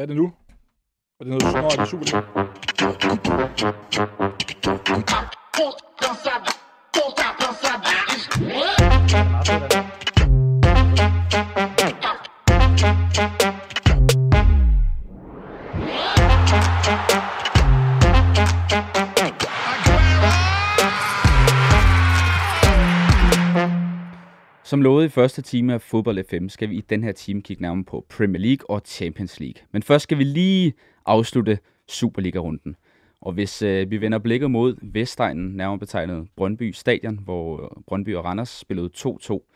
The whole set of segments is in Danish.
Hvad er det nu? Er det noget, du snor i Superliga? Som lovet i første time af Fodbold FM, skal vi i den her time kigge nærmere på Premier League og Champions League. Men først skal vi lige afslutte Superliga-runden. Og hvis øh, vi vender blikket mod Vestegnen, nærmere betegnet Brøndby Stadion, hvor øh, Brøndby og Randers spillede 2-2,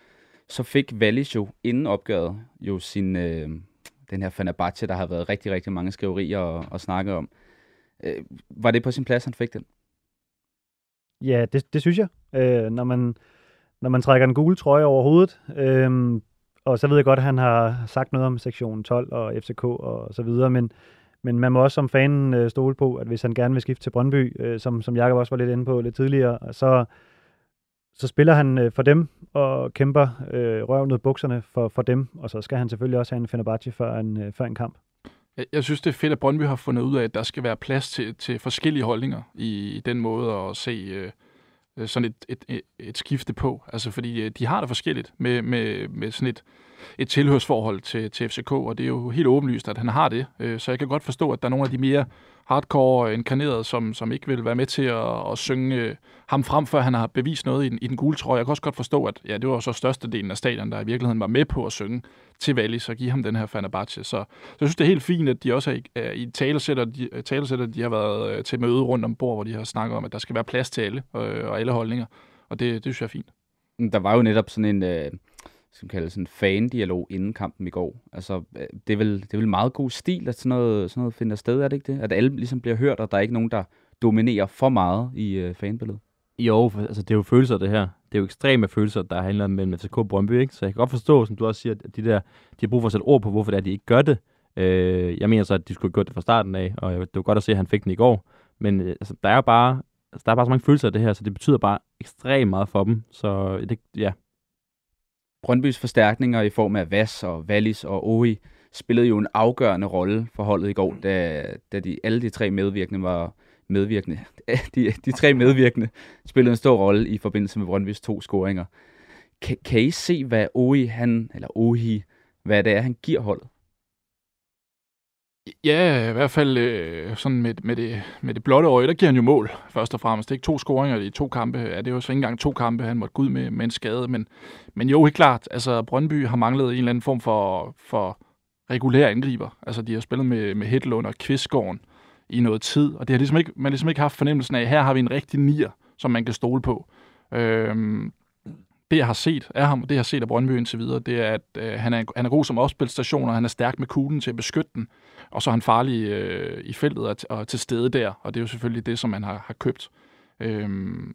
så fik Wallis jo inden opgøret jo sin, øh, den her Fenerbahce, der har været rigtig, rigtig mange skriverier og, og snakke om. Øh, var det på sin plads, han fik den? Ja, det, det synes jeg. Øh, når, man, når man trækker en gule trøje over hovedet, Øhm, og så ved jeg godt, at han har sagt noget om sektion 12 og FCK og så videre, men, men man må også som fanen øh, stole på, at hvis han gerne vil skifte til Brøndby, øh, som, som Jakob også var lidt inde på lidt tidligere, så, så spiller han øh, for dem og kæmper øh, røven ud bukserne for, for dem, og så skal han selvfølgelig også have en Fenerbahce før en, øh, før en kamp. Jeg, jeg synes, det er fedt, at Brøndby har fundet ud af, at der skal være plads til, til forskellige holdninger i, i den måde at se øh Øh, sådan et, et, et, et skifte på. Altså, fordi øh, de har det forskelligt med, med, med sådan et, et tilhørsforhold til, til FCK, og det er jo helt åbenlyst, at han har det. Øh, så jeg kan godt forstå, at der er nogle af de mere hardcore inkarnerede, som, som ikke vil være med til at, at synge øh, ham frem, før han har bevist noget i den, i den gule trøje. Jeg kan også godt forstå, at ja, det var så størstedelen af stadion, der i virkeligheden var med på at synge til Wallis og give ham den her Fenerbahce. Så, så jeg synes, det er helt fint, at de også er i, er i talesætter, de, talesætter, de har været øh, til møde rundt om bord, hvor de har snakket om, at der skal være plads til alle øh, og alle holdninger. Og det, det synes jeg er fint. Der var jo netop sådan en... Øh som kalde en fan-dialog inden kampen i går. Altså, øh, det er, vel, det er vel meget god stil, at sådan noget, sådan noget finder sted, er det ikke det? At alle ligesom bliver hørt, og der er ikke nogen, der dominerer for meget i øh, fanbilledet. Jo, altså det er jo følelser, det her. Det er jo ekstreme følelser, der handler mellem FCK og Brøndby, ikke? Så jeg kan godt forstå, som du også siger, at de der, de har brug for at sætte ord på, hvorfor det er, de ikke gør det. Øh, jeg mener så, at de skulle have gjort det fra starten af, og det var godt at se, at han fik den i går. Men øh, altså, der er jo bare, altså, der er bare så mange følelser af det her, så det betyder bare ekstremt meget for dem. Så øh, det, ja, Brøndbys forstærkninger i form af Vas og Wallis og Ohi spillede jo en afgørende rolle for holdet i går, da, da de, alle de tre medvirkende var medvirkende. De, de tre medvirkende spillede en stor rolle i forbindelse med Brøndbys to scoringer. Kan, kan I se, hvad Ohi, han, eller Ohi, hvad det er, han giver holdet? Ja, i hvert fald øh, sådan med, med, det, med det blotte øje, der giver han jo mål, først og fremmest. Det er ikke to scoringer i to kampe. Ja, det er jo så ikke engang to kampe, han måtte gå ud med, med en skade. Men, men jo, helt klart, altså Brøndby har manglet en eller anden form for, for regulær angriber. Altså de har spillet med, med Hedlund og Kvistgården i noget tid, og det har ligesom ikke, man har ligesom ikke haft fornemmelsen af, at her har vi en rigtig nier, som man kan stole på. Øhm, det, jeg har set af ham, det jeg har set af Brøndby indtil videre, det er, at øh, han, er, han er god som opspilstation, og han er stærk med kuglen til at beskytte den. Og så er han farlig øh, i feltet og, og til stede der, og det er jo selvfølgelig det, som man har, har købt øh,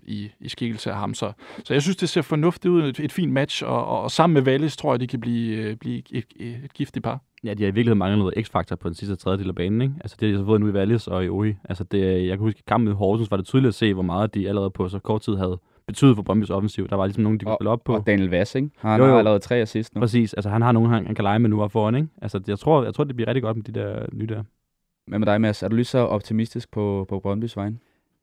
i, i skikkelse af ham. Så, så jeg synes, det ser fornuftigt ud, et, et fint match, og, og, og sammen med Wallis tror jeg, de kan blive, øh, blive et, et, et giftigt par. Ja, de har i virkeligheden manglet noget x-faktor på den sidste tredjedel af banen. Ikke? Altså, det har de så fået nu i Wallis og i Ohi. Altså, det, jeg kan huske, at kampen med Horsens var det tydeligt at se, hvor meget de allerede på så kort tid havde betydet for Brøndby's offensiv. Der var ligesom nogen, de kunne spille op på. Og Daniel Vass, ikke? Han jo, jo. har lavet tre assist nu. Præcis. Altså, han har nogen, han, han kan lege med nu og foran, ikke? Altså, jeg tror, jeg tror, det bliver rigtig godt med de der nye der. Hvad med dig, Mads? Er du lige så optimistisk på, på Brøndby's vegne?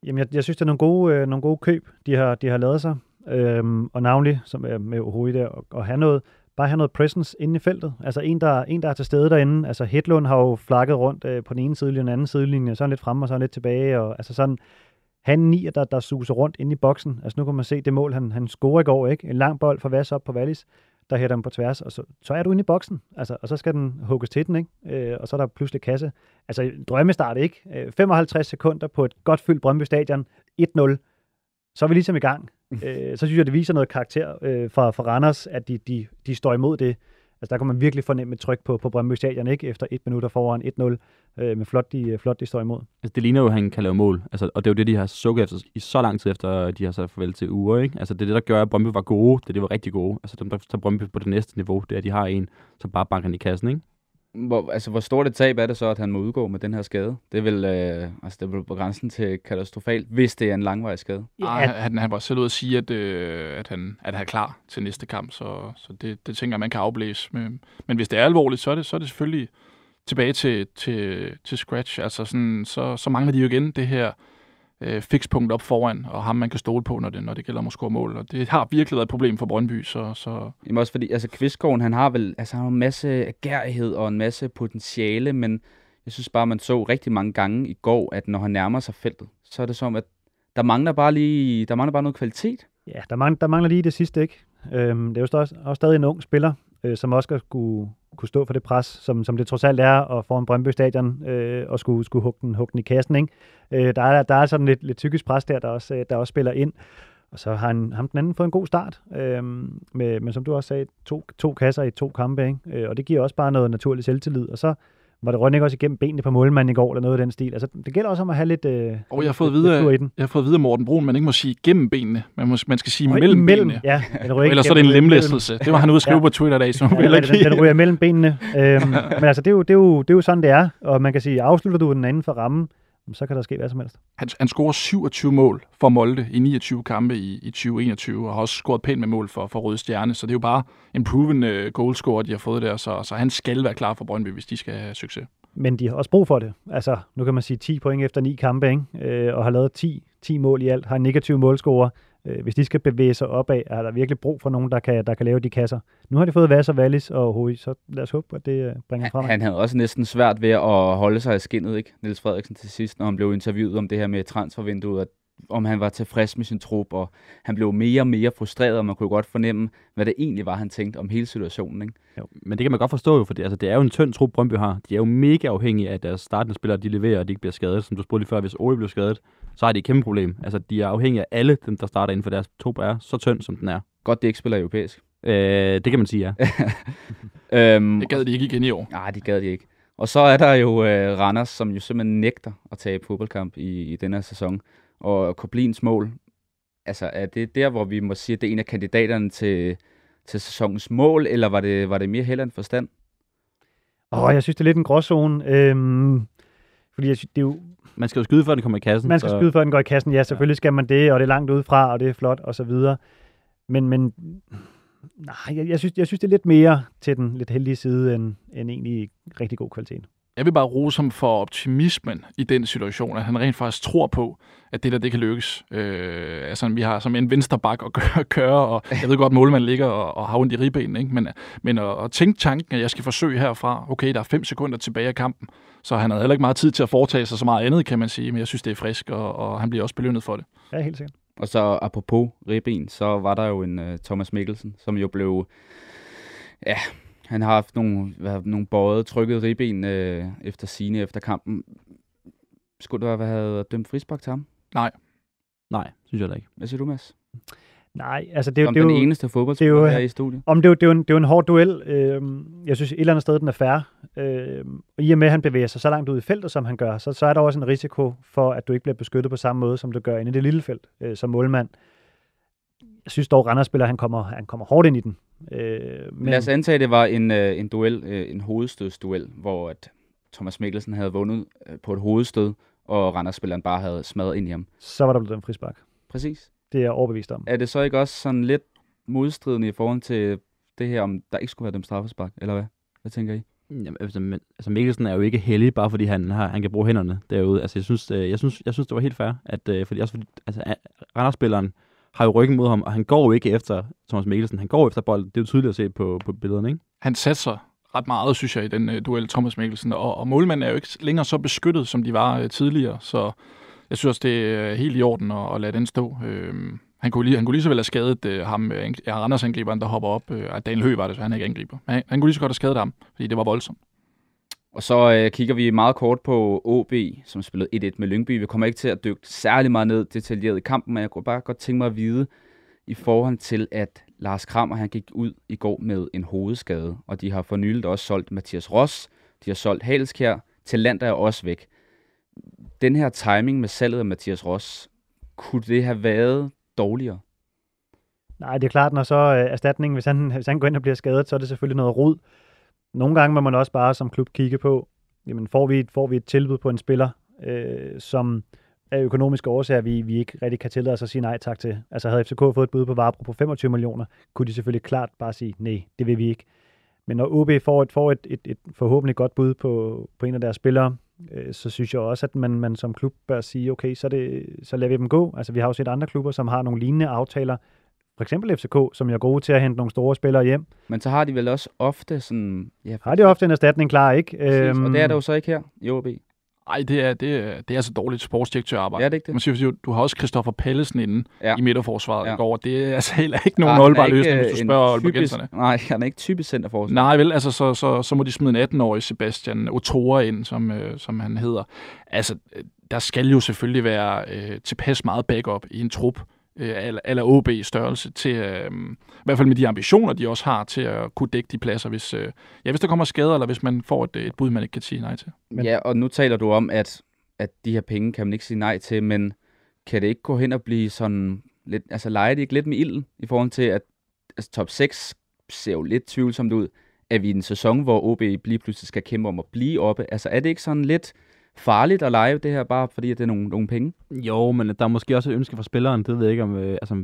Jamen, jeg, jeg synes, det er nogle gode, øh, nogle gode køb, de har, de har lavet sig. Øhm, og navnlig, som er med Ohoi der, og, og have noget, bare have noget presence inde i feltet. Altså en, der, en, der er til stede derinde. Altså Hedlund har jo flakket rundt øh, på den ene sidelinje og den anden sidelinje, sådan lidt frem og sådan lidt tilbage. Og, altså sådan, han nier, der, der suser rundt inde i boksen. Altså nu kan man se det mål, han, han scorer i går, ikke? En lang bold fra Vass op på Wallis, der hætter den på tværs, og så, så er du inde i boksen. Altså, og så skal den hugges til den, ikke? Øh, og så er der pludselig kasse. Altså drømmestart, ikke? Øh, 55 sekunder på et godt fyldt Brøndby Stadion, 1-0. Så er vi ligesom i gang. øh, så synes jeg, det viser noget karakter øh, fra, fra Randers, at de, de, de står imod det. Altså der kan man virkelig fornemme et tryk på, på Brøndby Stadion, ikke? Efter et minutter foran 1-0, øh, med flot de, øh, flot de står imod. Altså det ligner jo, at han kan lave mål. Altså, og det er jo det, de har sukket efter i så lang tid efter, de har sagt farvel til uger, ikke? Altså det er det, der gør, at Brøndby var gode. Det er det, var rigtig gode. Altså dem, der tager Brøndby på det næste niveau, det er, at de har en, som bare banker i kassen, ikke? Hvor, altså, hvor stort et tab er det så, at han må udgå med den her skade? Det er vel, øh, altså, det er vel på grænsen til katastrofalt, hvis det er en langvarig skade. Ja. Ej, han, han var selv ude at sige, at, øh, at, han, at han er klar til næste kamp, så, så det, det tænker jeg, man kan afblæse. Men, men hvis det er alvorligt, så er det, så er det selvfølgelig tilbage til, til, til scratch. Altså sådan, så, så mangler de jo igen det her øh, fikspunkt op foran, og ham man kan stole på, når det, når det gælder om at score mål. Og det har virkelig været et problem for Brøndby, så... så Jamen også fordi, altså Kvistgården, han har vel altså, han har en masse gærighed og en masse potentiale, men jeg synes bare, man så rigtig mange gange i går, at når han nærmer sig feltet, så er det som, at der mangler bare lige, der mangler bare noget kvalitet. Ja, der mangler, der mangler lige det sidste, ikke? Øhm, det er jo også, også stadig en ung spiller, øh, som også skal kunne, stå for det pres, som, som det trods alt er at få en Brøndby Stadion øh, og skulle, skulle hugge den, hugge den i kassen. Ikke? Øh, der, er, der er sådan lidt, lidt typisk pres der, der også, øh, der også spiller ind. Og så har han, ham den anden fået en god start, øh, med, men som du også sagde, to, to kasser i to kampe, ikke? Øh, og det giver også bare noget naturlig selvtillid. Og så var det ikke også igennem benene på målmanden i går, eller noget af den stil. Altså, det gælder også om at have lidt øh, Og jeg har fået videre, i den. jeg har fået videre Morten Brun, man ikke må sige gennem benene, man, må, man skal sige Og mellem, imellem, benene. Ja, den ryger Eller ikke så er det en lemlæstelse. Det var han ude at skrive Ja. på Twitter i dag, nu Ja, jeg den, den ryger mellem benene. Øhm, men altså, det er, jo, det, er jo, det er jo sådan, det er. Og man kan sige, afslutter du den anden for rammen, så kan der ske hvad som helst. Han, han scorer 27 mål for Molde i 29 kampe i, i 2021, og har også scoret pænt med mål for, for Røde Stjerne, så det er jo bare en proven uh, goalscorer, de har fået der, så, så han skal være klar for Brøndby, hvis de skal have succes. Men de har også brug for det. Altså, nu kan man sige 10 point efter 9 kampe, ikke? Øh, og har lavet 10, 10 mål i alt, har en negativ målscorer. Øh, hvis de skal bevæge sig opad, er der virkelig brug for nogen, der kan, der kan lave de kasser. Nu har de fået Vasser, Wallis og Hui, så lad os håbe, at det øh, bringer frem. Han, havde også næsten svært ved at holde sig i skinnet, ikke? Niels Frederiksen til sidst, når han blev interviewet om det her med transfervinduet, at om han var tilfreds med sin trup, og han blev mere og mere frustreret, og man kunne godt fornemme, hvad det egentlig var, han tænkte om hele situationen. Ikke? Men det kan man godt forstå jo, for det, altså, det er jo en tynd trup, Brøndby har. De er jo mega afhængige af, at deres startende spillere, de leverer, og de ikke bliver skadet. Som du spurgte lige før, hvis Ori blev skadet, så har de et kæmpe problem. Altså, de er afhængige af alle dem, der starter inden for deres trup er så tynd, som den er. Godt, det ikke spiller europæisk. Øh, det kan man sige, ja. øhm, Det gad de ikke igen i år. Nej, det gad de ikke. Og så er der jo øh, Randers, som jo simpelthen nægter at tage fodboldkamp i, i den her sæson. Og Koblins mål, altså er det der, hvor vi må sige, at det er en af kandidaterne til, til sæsonens mål, eller var det, var det mere held end forstand? Åh, jeg synes, det er lidt en gråzone. Øhm, fordi jeg det er jo, Man skal jo skyde, før den kommer i kassen. man skal så- skyde, før den går i kassen. Ja, selvfølgelig skal man det, og det er langt udefra, og det er flot, og så videre. Men, men nej, jeg, jeg, synes, jeg synes, det er lidt mere til den lidt heldige side, end, end egentlig rigtig god kvalitet. Jeg vil bare rose ham for optimismen i den situation, at han rent faktisk tror på, at det der, det kan lykkes. Øh, altså, vi har som en venstre bak at køre, køre og jeg ved godt, at målmanden ligger og, og har ondt i ribbenene, ikke? men, men at, at tænke tanken, at jeg skal forsøge herfra, okay, der er fem sekunder tilbage af kampen, så han havde heller ikke meget tid til at foretage sig så meget andet, kan man sige, men jeg synes, det er frisk, og, og han bliver også belønnet for det. Ja, helt sikkert. Og så apropos ribben, så var der jo en uh, Thomas Mikkelsen, som jo blev... Ja, han har haft nogle, hvad, nogle bøjet, trykket ribben øh, efter sine efter kampen. Skulle der have dømt frispark til ham? Nej, synes jeg da ikke. Hvad siger du, Mads? Nej, altså det, er jo- Som det er den jo... eneste fodboldspiller det er jo- her i studiet. Om det, er jo, det, er jo en, det er jo en hård duel. Øhm, jeg synes, et eller andet sted, den er fair. Øhm, og I og med, at han bevæger sig så langt ud i feltet, som han gør, så, så er der også en risiko for, at du ikke bliver beskyttet på samme måde, som du gør inde i det lille felt øh, som målmand. Jeg synes dog, Randers spiller, han kommer, han kommer hårdt ind i den. Øh, men, Lad os antage, at det var en, øh, en duel, øh, en hovedstødsduel, hvor at Thomas Mikkelsen havde vundet øh, på et hovedstød, og Randers-spilleren bare havde smadret ind i ham. så var der blevet en frispark. Præcis. Det er jeg overbevist om. Er det så ikke også sådan lidt modstridende i forhold til det her, om der ikke skulle være dem straffespark, eller hvad? Hvad tænker I? Jamen, altså, men, altså Mikkelsen er jo ikke heldig, bare fordi han, har, han kan bruge hænderne derude. Altså, jeg synes, øh, jeg synes, jeg synes det var helt fair, at, øh, fordi også fordi, altså, Randers-spilleren har jo ryggen mod ham, og han går jo ikke efter Thomas Mikkelsen. Han går efter bolden. Det er jo tydeligt at se på, på billederne, ikke? Han satser ret meget, synes jeg, i den øh, duel Thomas Mikkelsen, og, og målmanden er jo ikke længere så beskyttet, som de var øh, tidligere, så jeg synes også, det er øh, helt i orden at, at lade den stå. Øh, han kunne, lige, han kunne lige så vel have skadet øh, ham, øh, ja, Randers angriberen, der hopper op. Øh, Daniel Høgh var det, så han er ikke angriber. Men han, han kunne lige så godt have skadet ham, fordi det var voldsomt. Og så øh, kigger vi meget kort på OB, som spillede 1-1 med Lyngby. Vi kommer ikke til at dykke særlig meget ned detaljeret i kampen, men jeg kunne bare godt tænke mig at vide, i forhold til, at Lars Krammer han gik ud i går med en hovedskade, og de har for nyligt også solgt Mathias Ross, de har solgt Halskær, til land er også væk. Den her timing med salget af Mathias Ross, kunne det have været dårligere? Nej, det er klart, når så øh, erstatningen, hvis han, hvis han går ind og bliver skadet, så er det selvfølgelig noget rod. Nogle gange må man også bare som klub kigge på, jamen får vi, et- får vi et tilbud på en spiller, øh, som af økonomiske årsager, vi, vi ikke rigtig kan tillade os at sige nej tak til. Altså havde FCK fået et bud på Varbro på 25 millioner, kunne de selvfølgelig klart bare sige, nej, det vil vi ikke. Men når OB får et, får et, et, et forhåbentlig godt bud på, på en af deres spillere, øh, så synes jeg også, at man, man som klub bør sige, okay, så, det, så lader vi dem gå. Altså, vi har jo set andre klubber, som har nogle lignende aftaler. For eksempel FCK, som er gode til at hente nogle store spillere hjem. Men så har de vel også ofte sådan... Ja, Har de ofte en erstatning klar, ikke? præcis, og det er der jo så ikke her i OB. Ej, det er, det, er, det er altså dårligt sportsdirektørarbejde. Er det ikke det? Man siger, du har også Christoffer Pallesen inde Ja. ja. i midterforsvaret Ja. ja. i går. Det er altså heller ikke nogen Ah, er holdbar løsning, øh, hvis du en spørger Aalborgenserne. Nej, han er ikke typisk centerforsvar. Nej, vel, altså så, så, så må de smide en 18-årig Sebastian Otora ind, som, øh, som han hedder. Altså, øh, der skal jo selvfølgelig være øh, tilpas meget backup i en trup, eller, eller OB-størrelse, til, øh, i hvert fald med de ambitioner, de også har til at kunne dække de pladser, hvis, øh, ja, hvis der kommer skader, eller hvis man får et, et bud, man ikke kan sige nej til. Men- Ja, og nu taler du om, at, at de her penge kan man ikke sige nej til, men kan det ikke gå hen og blive sådan lidt, altså leger det ikke lidt med ilden i forhold til, at altså, top 6 ser jo lidt tvivlsomt ud. Er vi i en sæson, hvor OB lige pludselig skal kæmpe om at blive oppe? Altså er det ikke sådan lidt farligt at lege det her, bare fordi at det er nogle, nogle penge? Jo, men der er måske også et ønske fra spilleren. Det ved jeg ikke om... Øh, altså,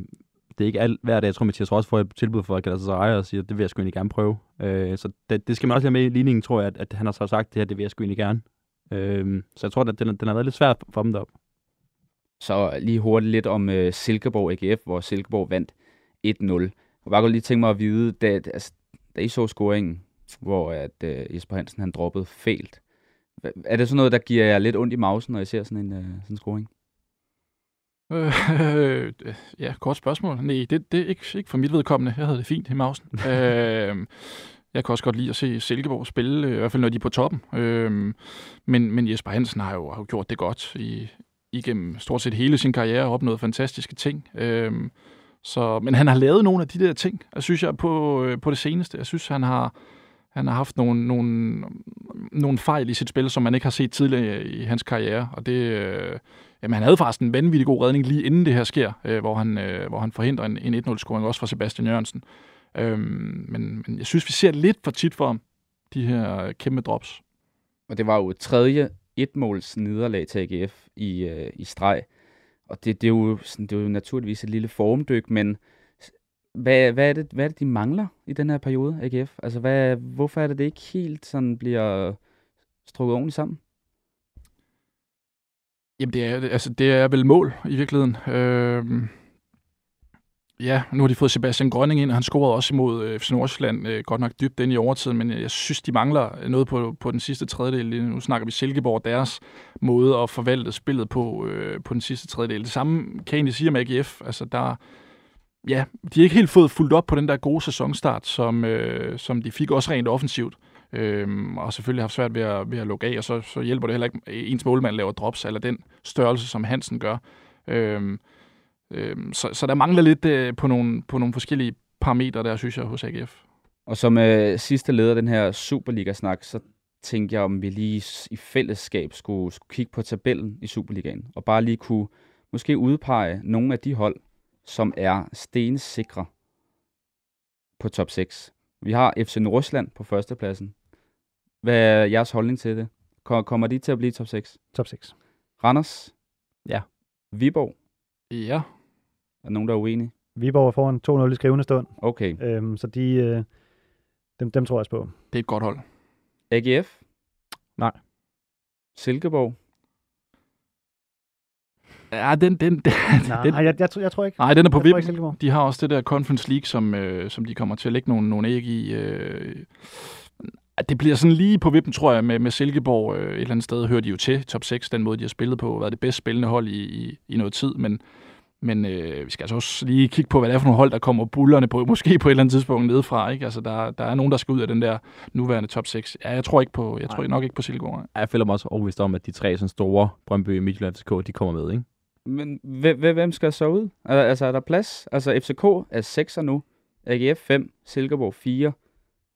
det er ikke alt, hver dag, jeg tror, Mathias Ross får et tilbud for Galatasaray og siger, det vil jeg sgu egentlig gerne prøve. Øh, så det, det, skal man også have med i ligningen, tror jeg, at, at han har så sagt, det her, det vil jeg sgu egentlig gerne. Øh, så jeg tror, at den, den har været lidt svært for dem deroppe. Så lige hurtigt lidt om uh, Silkeborg AGF, hvor Silkeborg vandt 1-0. Jeg kunne bare godt lige tænke mig at vide, da, altså, da I så scoringen, hvor at, uh, Jesper Hansen han droppede fælt. Er det sådan noget, der giver jer lidt ondt i mausen, når I ser sådan en, uh, sådan en scoring? Øh, ja, kort spørgsmål. Nej, det, det er ikke, ikke for mit vedkommende. Jeg havde det fint i mausen. øh, jeg kan også godt lide at se Silkeborg spille, øh, i hvert fald når de er på toppen. Øh, men, men Jesper Hansen har jo, har jo gjort det godt i, igennem stort set hele sin karriere og opnået fantastiske ting. Øh, så, men han har lavet nogle af de der ting, jeg synes jeg, på, øh, på det seneste. Jeg synes, han har, han har haft nogle, nogle, nogle fejl i sit spil, som man ikke har set tidligere i hans karriere. Og det, øh, jamen, han havde faktisk en vanvittig god redning lige inden det her sker, øh, hvor, han, øh, hvor han forhindrer en, en 1-0-scoring også fra Sebastian Jørgensen. Øhm, men, men jeg synes, vi ser lidt for tit for ham, de her kæmpe drops. Og det var jo et tredje etmåls nederlag til AGF i, øh, i streg. Og det, det, er jo, sådan, det er jo naturligvis et lille formdyk, men hvad, hvad, er det, hvad er det, de mangler i den her periode, AGF? Altså, hvad, hvorfor er det, det ikke helt sådan bliver strukket ordentligt sammen? Jamen, det er, altså, det er vel mål i virkeligheden. Øh, ja, nu har de fået Sebastian Grønning ind, og han scorede også imod øh, FC Nordsjælland, øh, godt nok dybt ind i overtiden, men øh, jeg synes, de mangler noget på, på den sidste tredjedel. Nu snakker vi Silkeborg, deres måde at forvalte spillet på, øh, på den sidste tredjedel. Det samme kan jeg egentlig sige om AGF. Altså, der, ja, de har ikke helt fået fuldt op på den der gode sæsonstart, som, øh, som de fik også rent offensivt. Øhm, og selvfølgelig har haft svært ved at, ved at lukke af, og så, så hjælper det heller ikke, at ens målmand laver drops, eller den størrelse, som Hansen gør. Øhm, øhm, så, så der mangler lidt øh, på, nogle, på nogle forskellige parametre der, synes jeg, hos AGF. Og som øh, sidste leder af den her Superliga-snak, så tænkte jeg, om vi lige i fællesskab skulle, skulle kigge på tabellen i Superligaen, og bare lige kunne måske udpege nogle af de hold, som er stensikre på top 6. Vi har FC Nordsjælland på førstepladsen. Hvad er jeres holdning til det? Ko- Kommer de til at blive top 6? Top 6. Randers? Ja. Viborg? Ja, Er der nogen, der er uenige? Viborg får en 2-0 i skrivende stund, Okay. øhm, så de, øh, dem, dem tror jeg også på. det er et godt hold. AGF? Nej. Silkeborg? Ja, den, den, den, Nej, den, jeg, jeg, tror- jeg tror ikke. nej, den er på ikke vippen. De har også det der Conference League, som, øh, som de kommer til at lægge nogle, nogle æg i. Øh, det bliver sådan lige på vippen, tror jeg, med, med Silkeborg. Øh, et eller andet sted hører de jo til top 6, den måde, de har spillet på. Været det bedst spillende hold i, i, i noget tid, men, men øh, vi skal altså også lige kigge på, hvad det er for nogle hold, der kommer bullerne på, måske på et eller andet tidspunkt nedefra. Ikke? Altså, der, der er nogen, der skal ud af den der nuværende top 6. Ja, jeg tror, ikke på, jeg tror nok ikke på Silkeborg. nej. Jeg føler mig også overbevist om, at de tre sådan store, Brøndby, Midtjylland, FCK, de kommer med, ikke? Men hvem, hvem skal så ud? Er, altså, er der plads? Altså, FCK er 6'er nu. AGF 5, Silkeborg 4,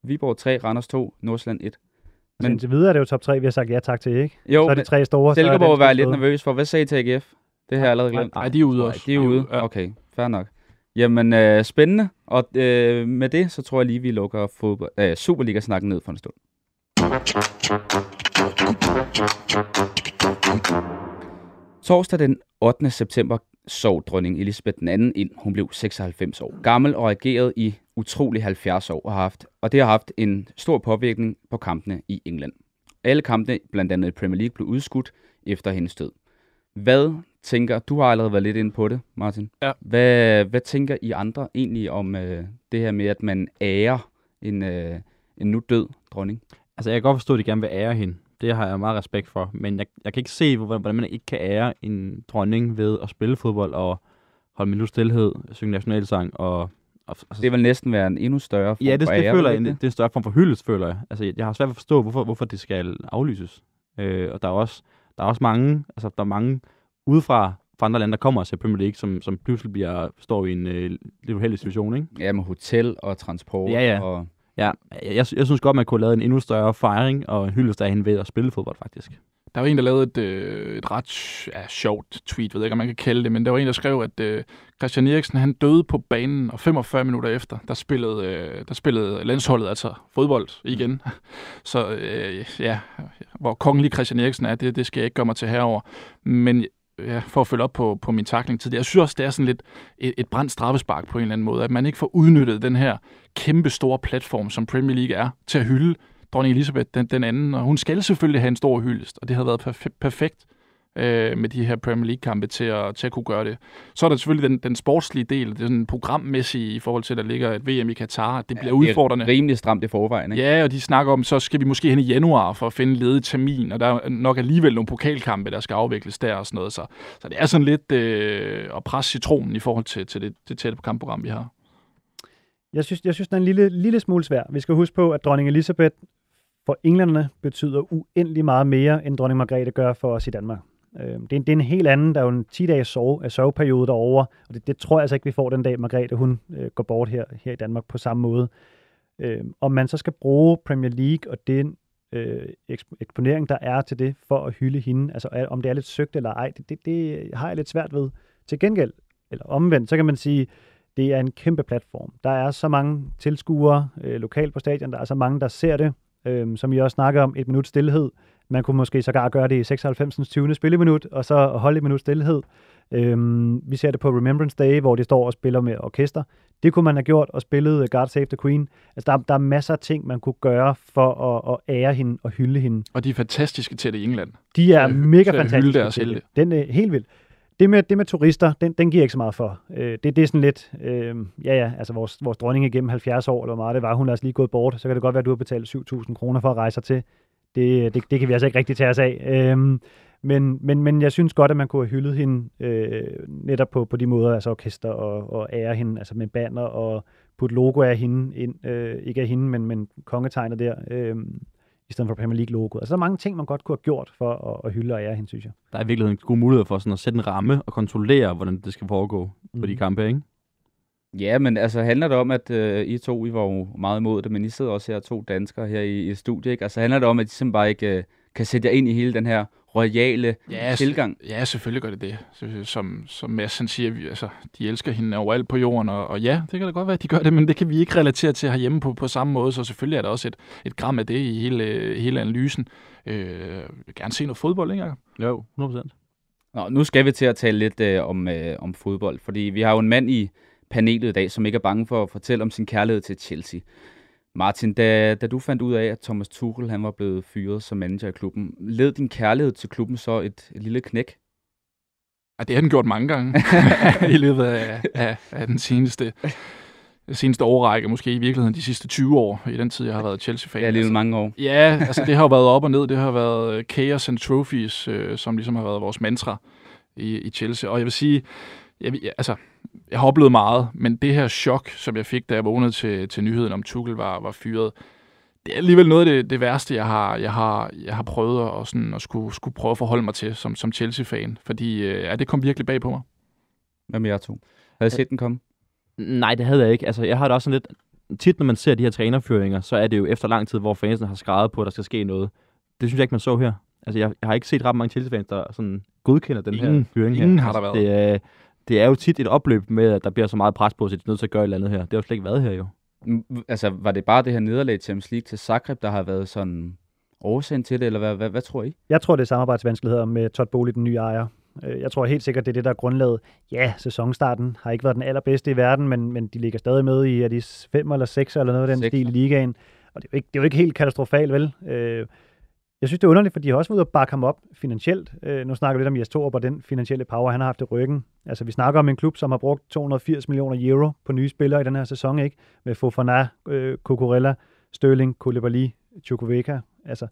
Viborg 3, Randers 2, Nordsjælland 1. Men Men- indtil videre er det jo top 3, vi har sagt ja tak til, ikke? Jo, så er men de tre store. Silkeborg var jeg lidt nervøs for. Hvad sagde I til AGF? Det har jeg allerede glemt. Nej, de er ude Nej, også. de er ude. Okay, fair nok. Jamen, øh, spændende. Og øh, med det, så tror jeg lige, vi lukker fodbold, øh, Superliga-snakken ned for en stund. Torsdag den 8. september sov dronning Elisabeth II ind. Hun blev 96 år gammel og regerede i utrolig 70 år har haft, og det har haft en stor påvirkning på kampene i England. Alle kampene, blandt andet i Premier League, blev udskudt efter hendes død. Hvad tænker, du har allerede været lidt inde på det, Martin. Ja. Hvad, hvad tænker I andre egentlig om øh, det her med, at man ærer en, øh, en nu død dronning? Altså, jeg kan godt forstå, at de gerne vil ære hende. Det har jeg meget respekt for. Men jeg, jeg kan ikke se, hvordan man ikke kan ære en dronning ved at spille fodbold og holde minut stillhed, synge nationalsang og... og altså, Det vil næsten være en endnu større form Ja, det, for det ære, føler jeg, det det er en større form for hyldest, føler jeg. Altså, jeg har svært ved at forstå, hvorfor, hvorfor det skal aflyses. Øh, og der er også, der er også mange, altså, der er mange udefra fra andre lande, der kommer og ser Premier League, som, som pludselig bliver, står i en øh, lidt uheldig situation, ikke? Ja, med hotel og transport. Ja, ja. Og, Ja, jeg, jeg, jeg synes godt, man kunne have lavet en endnu større fejring og en hyldest af hende ved at spille fodbold, faktisk. Der var en, der lavede et, øh, et ret ja, sjovt tweet, ved jeg ikke, om man kan kalde det, men der var en, der skrev, at øh, Christian Eriksen han døde på banen, og 45 minutter efter, der spillede, øh, der spillede landsholdet altså fodbold igen. Så øh, ja, hvor kongelig Christian Eriksen er, det, det skal jeg ikke gøre mig til herover. Men ja, for at følge op på, på min takling tidligere, jeg synes også, det er sådan lidt et, et brændt straffespark på en eller anden måde, at man ikke får udnyttet den her kæmpe store platform, som Premier League er, til at hylde dronning Elisabeth den, den anden, og hun skal selvfølgelig have en stor hyldest, og det havde været perf- perfekt øh, med de her Premier League-kampe til at, til at kunne gøre det. Så er der selvfølgelig den, den sportslige del, det er sådan programmæssige i forhold til, at der ligger et VM i Katar, det bliver det er udfordrende. rimelig stramt i forvejen, ikke? Ja, og de snakker om, så skal vi måske hen i januar for at finde ledig termin, og der er nok alligevel nogle pokalkampe, der skal afvikles der og sådan noget. Så, så det er sådan lidt øh, at presse citronen i forhold til, til det, det tætte kampprogram, vi har. Jeg synes, jeg synes, den er en lille, lille smule svær. Vi skal huske på, at dronning Elisabeth for englænderne betyder uendelig meget mere, end dronning Margrethe gør for os i Danmark. Øh, det, er en, det er en helt anden, der er jo en 10-dages sove, øh, soveperiode derovre, og det, det tror jeg altså ikke, vi får den dag, Margrethe hun øh, går bort her, her i Danmark på samme måde. Øh, om man så skal bruge Premier League og den øh, eksp- eksponering, der er til det, for at hylde hende, altså er, om det er lidt søgt eller ej, det, det, det har jeg lidt svært ved. Til gengæld, eller omvendt, så kan man sige, det er en kæmpe platform. Der er så mange tilskuere øh, lokalt på stadion, der er så mange, der ser det, øh, som I også snakker om, et minut stillhed. Man kunne måske sågar gøre det i 96. 20. spilleminut, og så holde et minut stillhed. Øhm, vi ser det på Remembrance Day, hvor de står og spiller med orkester. Det kunne man have gjort og spillet God Save the Queen. Altså, der, der er masser af ting, man kunne gøre for at, at ære hende og hylde hende. Og de er fantastiske til det i England. De er Til mega til at hylde fantastiske. deres til det. Den er helt vildt. Det med, det med turister, den, den giver jeg ikke så meget for. Øh, det, det er sådan lidt, øh, ja ja, altså vores, vores dronning igennem 70 år, eller hvor meget det var, hun er altså lige gået bort, så kan det godt være, at du har betalt 7.000 kroner for at rejse til. Det, det, det kan vi altså ikke rigtig tage os af. Øh, men, men, men jeg synes godt, at man kunne have hyldet hende øh, netop på, på de måder, altså orkester og, og ære hende, altså med banner og putte logo af hende ind, øh, ikke af hende, men, men kongetegnet der, øh, i stedet for Premier League-logoet. Altså der er mange ting, man godt kunne have gjort for at, at hylde og ære hende, synes jeg. Der er i virkeligheden gode muligheder for sådan at sætte en ramme og kontrollere, hvordan det skal foregå mm. på de Mhm. kampe, ikke? Ja, men altså handler det om, at øh, I to, I var jo meget imod det, men I sidder også her to danskere her i, i studiet, ikke? Altså handler det om, at I simpelthen bare ikke øh, kan sætte jer ind i hele den her royale Ja, tilgang? Ja, selvfølgelig gør det det. Som, som Mads han siger, vi, altså, de elsker hende overalt på jorden, og, og ja, det kan da godt være, at de gør det, men det kan vi ikke relatere til herhjemme på, på samme måde, så selvfølgelig er der også et, et gram af det i hele, hele analysen. Øh, jeg vil gerne se noget fodbold, ikke? Jacob? Jo, 100%. Nå, nu skal vi til at tale lidt øh, om, øh, om fodbold, fordi vi har jo en mand i panelet i dag, som ikke er bange for at fortælle om sin kærlighed til Chelsea. Martin, da, da du fandt ud af, at Thomas Tuchel han var blevet fyret som manager i klubben, led din kærlighed til klubben så et, et lille knæk? Og det har den gjort mange gange i løbet af, af, af den seneste, seneste årrække, måske i virkeligheden de sidste 20 år, i den tid, jeg har været Chelsea-fan. Ja, lige mange år. Ja, altså det har jo været op og ned. Det har været øh, chaos and trophies, øh, som ligesom har været vores mantra i, i Chelsea. Og jeg vil sige, jeg, altså, jeg har oplevet meget, men det her chok, som jeg fik, da jeg vågnede til, til nyheden om Tuchel var, var fyret, det er alligevel noget af det, det værste, jeg har, jeg har, jeg har prøvet at, sådan, at skulle, skulle prøve at forholde mig til som, som Chelsea-fan. Fordi øh, ja, det kom virkelig bag på mig. Hvad med jer to? Havde I set den komme? Nej, det havde jeg ikke. Altså, jeg har det også sådan lidt... Tit, når man ser de her trænerføringer, så er det jo efter lang tid, hvor fansene har skrevet på, at der skal ske noget. Det synes jeg ikke, man så her. Altså, jeg, jeg har ikke set ret mange Chelsea-fans, der sådan godkender den her Ingen- fyring her. ingen har der altså, været. Det er, det er jo tit et opløb med, at der bliver så meget pres på, at de er nødt til at gøre et eller andet her. Det har jo slet ikke været her jo. Mm, Altså, var det bare det her nederlag i Champions League til Zagreb, der har været sådan årsagen til det, eller hvad, hvad, hvad tror I? Jeg tror, det er samarbejdsvanskeligheder med Todd Bowley, den nye ejer. Øh, Jeg tror helt sikkert, det er det, der er grundlaget. Ja, sæsonstarten har ikke været den allerbedste i verden, men, men de ligger stadig med i, er de fem eller seks eller noget af den Sekser. stil i ligaen. Og det er, jo ikke, det er jo ikke helt katastrofalt, vel? Øh, Jeg synes, det er underligt, for de har også været ude og bakke ham op finansielt. Øh, nu snakker vi lidt om Jes Torup og den finansielle power, han har haft i ryggen. Altså, vi snakker om en klub, som har brugt 280 millioner euro på nye spillere i den her sæson, ikke? Med Fofana, øh, Cucurella, Sterling, Koulibaly, Chukwueka. Altså,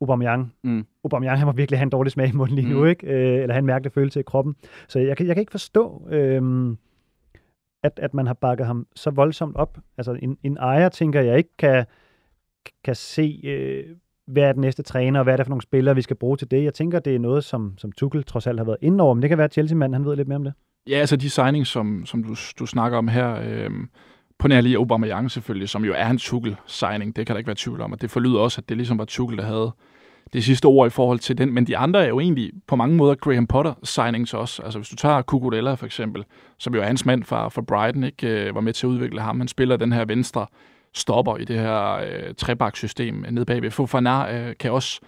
Aubameyang. Mm. Aubameyang, han må virkelig have en dårlig smag i munden lige nu, Mm. ikke? Øh, eller have en mærkelig følelse i kroppen. Så jeg kan, jeg kan ikke forstå, øh, at, at man har bakket ham så voldsomt op. Altså, en, en ejer, tænker jeg, ikke kan, kan se, øh, hvad er den næste træner, og hvad er det for nogle spillere, vi skal bruge til det. Jeg tænker, det er noget, som, som Tuchel trods alt har været inde over, men det kan være, at Chelsea-manden, han ved lidt mere om det. Ja, altså de signings, som, som du, du snakker om her, øh, på nær lige Aubameyang selvfølgelig, som jo er en Tuchel-signing, det kan der ikke være tvivl om, og det forlyder også, at det ligesom var Tuchel, der havde det sidste ord i forhold til den, men de andre er jo egentlig på mange måder Graham Potter signings også. Altså hvis du tager Cucurella for eksempel, som jo er hans mand fra, fra Brighton, ikke øh, var med til at udvikle ham. Han spiller den her venstre stopper i det her øh, trebaksystem nede bagved. Fofana øh, kan også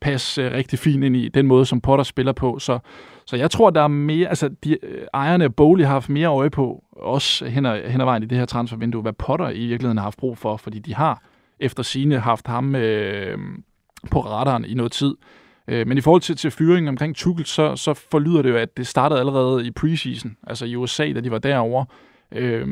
passe øh, rigtig fint ind i den måde, som Potter spiller på. Så, så jeg tror, der er mere, altså de, øh, ejerne af Bowley har haft mere øje på, også hen ad, hen ad vejen i det her transfervindue, hvad Potter i virkeligheden har haft brug for, fordi de har efter sine haft ham øh, på radaren i noget tid. Øh, men i forhold til, til fyringen omkring Tuchel, så, så forlyder det jo, at det startede allerede i preseason, altså i USA, da de var derovre. Øh,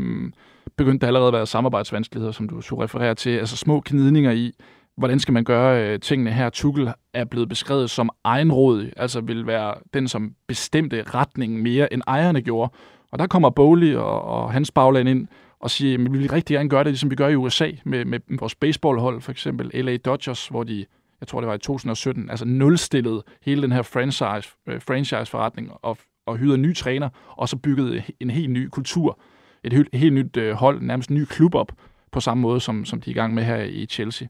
begyndte der allerede at være samarbejdsvanskeligheder, som du skulle refererer til, altså små knidninger i, hvordan skal man gøre øh, tingene her. Tuchel er blevet beskrevet som egenrådig, altså vil være den, som bestemte retningen mere, end ejerne gjorde. Og der kommer Bowley og, og hans bagland ind og siger, at vi vil rigtig gerne gøre det, ligesom vi gør i USA med, med vores baseballhold, for eksempel LA Dodgers, hvor de, jeg tror det var i 2017, altså nulstillede hele den her franchise, øh, franchise-forretning og, og hyrede en ny træner, og så byggede en helt ny kultur, et helt, helt nyt øh, hold, nærmest en ny klub op, på samme måde, som, som de er i gang med her i Chelsea.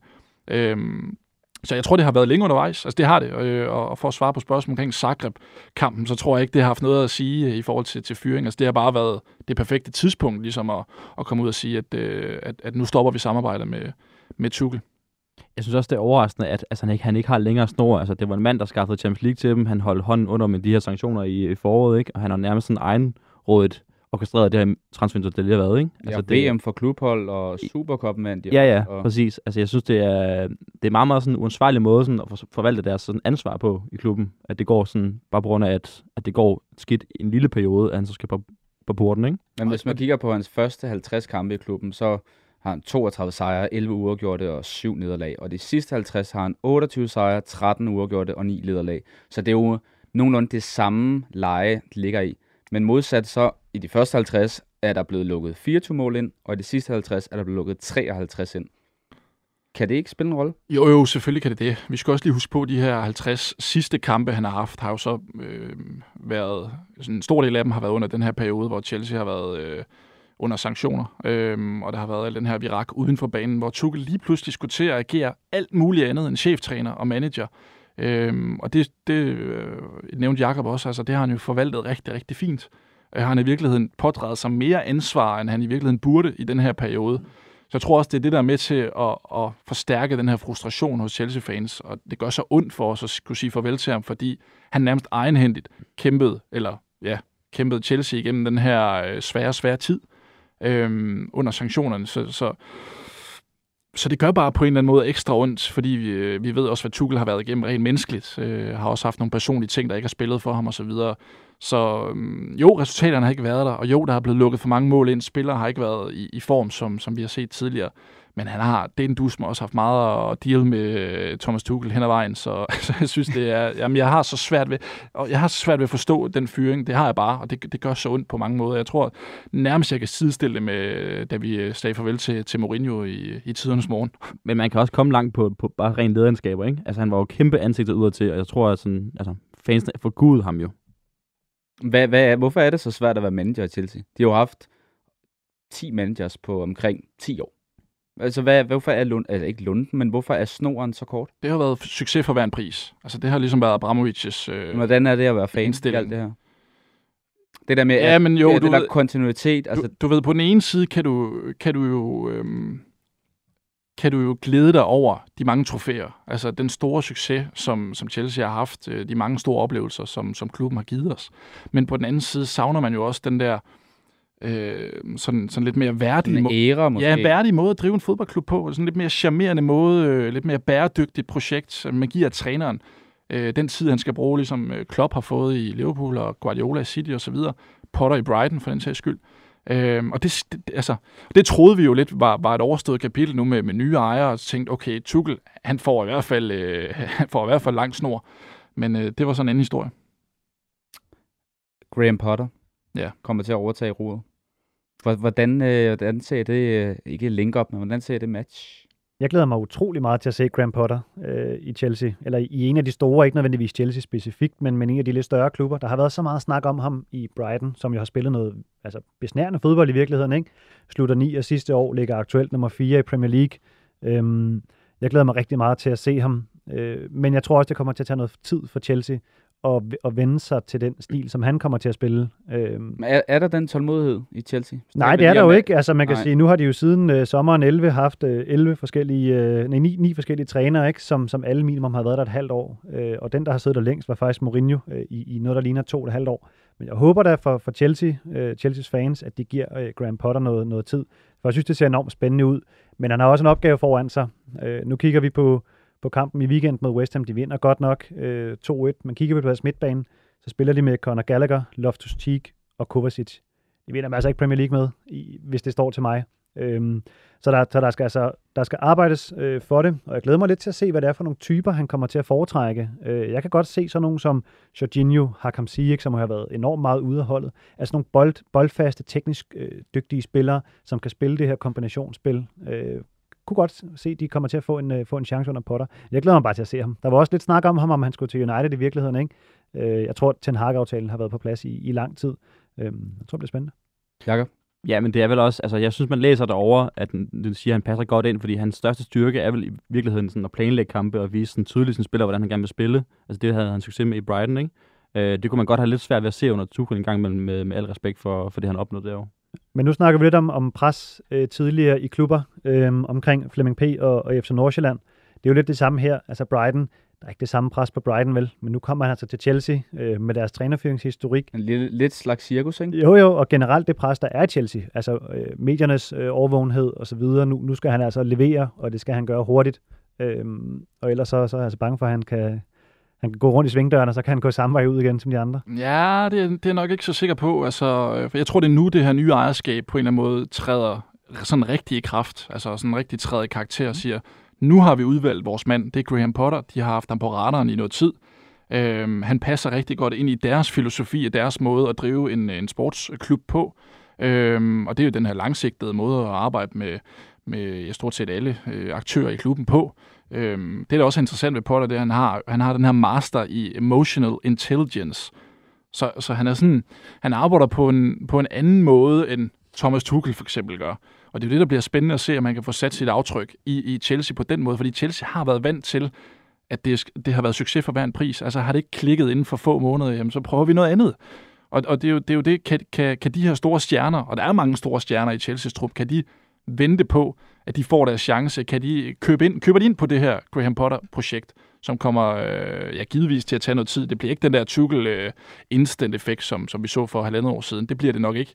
Øhm, så jeg tror, det har været længe undervejs. Altså, det har det. Øh, og og for at svare på spørgsmål omkring Zagreb-kampen, så tror jeg ikke, det har haft noget at sige øh, i forhold til, til fyring. Altså, det har bare været det perfekte tidspunkt, ligesom at, at komme ud og sige, at, øh, at, at nu stopper vi samarbejdet med, med Tuchel. Jeg synes også, det er overraskende, at altså, han, ikke, han ikke har længere snor. Altså, det var en mand, der skaffede Champions League til dem. Han holdt hånden under med de her sanktioner i, i foråret, ikke? og han har nærmest sådan egenrådet orkestreret det her transfer, det lige har været. Ikke? Altså, det, VM for klubhold og Supercup vandt Ja, ja, og præcis. Altså, jeg synes, det er, det er meget, meget sådan en uansvarlig måde sådan, at for- forvalte deres sådan ansvar på i klubben. At det går sådan, bare på grund af, at, at det går skidt en lille periode, at han så skal på, på porten, ikke? Men hvis man kigger på hans første 50 kampe i klubben, så har han 32 sejre, 11 uafgjorte og 7 nederlag. Og de sidste 50 har han 28 sejre, 13 uafgjorte og 9 nederlag. Så det er jo nogenlunde det samme leje, det ligger i. Men modsat så, i de første 50 er der blevet lukket 24 mål ind, og i de sidste 50 er der blevet lukket 53 ind. Kan det ikke spille en rolle? Jo, jo, selvfølgelig kan det det. Vi skal også lige huske på, at de her 50 sidste kampe, han har haft, har jo så øh, været... Sådan en stor del af dem har været under den her periode, hvor Chelsea har været øh, under sanktioner. Øh, og der har været al den her virak uden for banen, hvor Tuchel lige pludselig skulle til at agere alt muligt andet end cheftræner og manager. Øh, og det, det øh, nævnte Jakob også, altså det har han jo forvaltet rigtig, rigtig fint. Øh, han har i virkeligheden pådraget sig mere ansvar, end han i virkeligheden burde i den her periode. Så jeg tror også, det er det, der er med til at, at forstærke den her frustration hos Chelsea-fans, og det gør så ondt for os at skulle sige farvel til ham, fordi han nærmest egenhændigt kæmpede, eller ja, kæmpede Chelsea igennem den her øh, svære, svære tid øh, under sanktionerne. Så, så, så det gør bare på en eller anden måde ekstra ondt, fordi vi, vi ved også, hvad Tuchel har været igennem rent menneskeligt. Øh, har også haft nogle personlige ting, der ikke har spillet for ham osv. Så, videre. så øh, jo, resultaterne har ikke været der, og jo, der har blevet lukket for mange mål ind. Spillere har ikke været i, i form, som, som vi har set tidligere. Men han har, det er en dus, også haft meget at deal med øh, Thomas Tuchel hen ad vejen, så, så jeg synes, det er, jamen, jeg har så svært ved, og jeg har så svært ved at forstå den fyring, det har jeg bare, og det, det gør så ondt på mange måder. Jeg tror nærmest, jeg kan sidestille det med, da vi øh, sagde farvel til, til Mourinho i, i tidernes morgen. Men man kan også komme langt på, på bare ren lederskaber, ikke? Altså, han var jo kæmpe ansigtet udad til, og jeg tror, at sådan, altså, fansene forgud ham jo. Hvad, hvad er, hvorfor er det så svært at være manager i Chelsea? De har jo haft 10 managers på omkring 10 år. Altså, hvad, hvorfor er Lund, altså ikke Lunden, men hvorfor er snoren så kort? Det har været succes for hver en pris. Altså, det har ligesom været Abramovics... Øh, Hvordan er det at være fan i alt det her? Det der med, Ja, at, men jo, det, du det der ved- kontinuitet, altså, du, du ved, på den ene side kan du, kan du jo... Øhm, kan du jo glæde dig over de mange trofæer. Altså den store succes, som, som Chelsea har haft, øh, de mange store oplevelser, som, som klubben har givet os. Men på den anden side savner man jo også den der øh, sådan, sådan lidt mere værdige, En æra måske. Ja, en værdig måde at drive en fodboldklub på. Sådan lidt mere charmerende måde, øh, lidt mere bæredygtigt projekt, man giver træneren. Øh, den tid, han skal bruge, ligesom øh, Klopp har fået i Liverpool og Guardiola i City osv. Potter i Brighton, for den sags skyld. Øh, og det, det, altså, det troede vi jo lidt var, var et overstået kapitel nu med, med nye ejere, og tænkte, okay, Tuchel, han får i hvert fald, øh, han får i hvert fald lang snor. Men øh, det var sådan en anden historie. Graham Potter Ja. kommer til at overtage roret. Hvordan, øh, hvordan ser det, øh, ikke link op, men hvordan ser det match? Jeg glæder mig utrolig meget til at se Graham Potter øh, i Chelsea, eller i en af de store, ikke nødvendigvis Chelsea specifikt, men, men en af de lidt større klubber. Der har været så meget snak om ham i Brighton, som jo har spillet noget altså, besnærende fodbold i virkeligheden. Ikke? Slutter 9 og sidste år, ligger aktuelt nummer 4 i Premier League. Øhm, jeg glæder mig rigtig meget til at se ham, øh, men jeg tror også, det kommer til at tage noget tid for Chelsea at, at vende sig til den stil, som han kommer til at spille. Øhm, Er, er der den tålmodighed i Chelsea? Nej, det er der jo ikke. Altså, man kan Nej. sige, nu har de jo siden øh, sommeren 11 haft øh, 11 forskellige, øh, nej, 9, 9 forskellige trænere, ikke? Som, som alle minimum har været der et halvt år. Øh, og den, der har siddet der længst, var faktisk Mourinho øh, i, i noget, der ligner to og et halvt år. Men jeg håber da for, for Chelsea, øh, Chelseas fans, at de giver øh, Graham Potter noget, noget tid. For jeg synes, det ser enormt spændende ud. Men han har også en opgave foran sig. Øh, nu kigger vi på, på kampen i weekend mod West Ham. De vinder godt nok øh, 2-1. Man kigger på deres midtbane, så spiller de med Conor Gallagher, Loftus-Cheek og Kovacic. De vinder altså ikke Premier League med, i, hvis det står til mig. Øhm, så der, så der, skal, altså, der skal arbejdes øh, for det, og jeg glæder mig lidt til at se, hvad det er for nogle typer, han kommer til at foretrække. Øh, jeg kan godt se sådan nogle som Jorginho, Hakam Ziyech, som har været enormt meget ude af holdet. Altså nogle bold, boldfaste, teknisk øh, dygtige spillere, som kan spille det her kombinationsspil. Øh, kunne godt se, at de kommer til at få en, øh, få en chance under Potter. Jeg glæder mig bare til at se ham. Der var også lidt snak om ham, om han skulle til United i virkeligheden. Ikke? Øh, jeg tror, at Ten Hag-aftalen har været på plads i, i lang tid. Øh, jeg tror, det bliver spændende. Jakob? Ja, men det er vel også, altså jeg synes, man læser derover, at den, den siger, at han passer godt ind, fordi hans største styrke er vel i virkeligheden sådan at planlægge kampe og vise sådan tydeligt sin spiller, hvordan han gerne vil spille. Altså det havde han succes med i Brighton, ikke? Øh, det kunne man godt have lidt svært ved at se under Tuchel en gang med, med, med al respekt for, for det, han opnåede derovre. Men nu snakker vi lidt om, om pres øh, tidligere i klubber øh, omkring Flemming P. og, og FC Nordsjælland. Det er jo lidt det samme her. Altså Brighton, der er ikke det samme pres på Brighton, vel? Men nu kommer han altså til Chelsea øh, med deres trænerføringshistorik. En lille, lidt slags cirkus, ikke? Jo, jo, og generelt det pres, der er i Chelsea. Altså øh, mediernes øh, overvågenhed og så videre. Nu, nu skal han altså levere, og det skal han gøre hurtigt. Øhm, og ellers så, så er jeg altså bange for, at han kan, han kan gå rundt i svingdøren, og så kan han gå samme vej ud igen som de andre. Ja, det, er- det er nok ikke så sikker på. Altså, øh, for jeg tror, det er nu, det her nye ejerskab på en eller anden måde træder sådan rigtig i kraft. Altså sådan rigtig træder i karakter og siger, nu har vi udvalgt vores mand. Det er Graham Potter. De har haft ham på radaren i noget tid. Øhm, han passer rigtig godt ind i deres filosofi og deres måde at drive en, en sportsklub på. Øhm, og det er jo den her langsigtede måde at arbejde med, med ja, stort set alle øh, aktører i klubben på. Øhm, det, der også er interessant ved Potter, det er, at han har, han har den her master i emotional intelligence. Så, så han er sådan, han arbejder på en, på en anden måde, end Thomas Tuchel for eksempel gør. Og det er jo det, der bliver spændende at se, om man kan få sat sit aftryk i, i Chelsea på den måde, fordi Chelsea har været vant til, at det, det har været succes for hver en pris. Altså har det ikke klikket inden for få måneder, jamen så prøver vi noget andet. Og, og det, er jo, det er jo det, kan, kan, kan de her store stjerner, og der er mange store stjerner i Chelsea's trup, kan de vente på, at de får deres chance? Kan de købe ind, køber de ind på det her Graham Potter-projekt, som kommer øh, ja, givetvis til at tage noget tid? Det bliver ikke den der Tuchel øh, instant effekt, som, som vi så for halvandet år siden. Det bliver det nok ikke.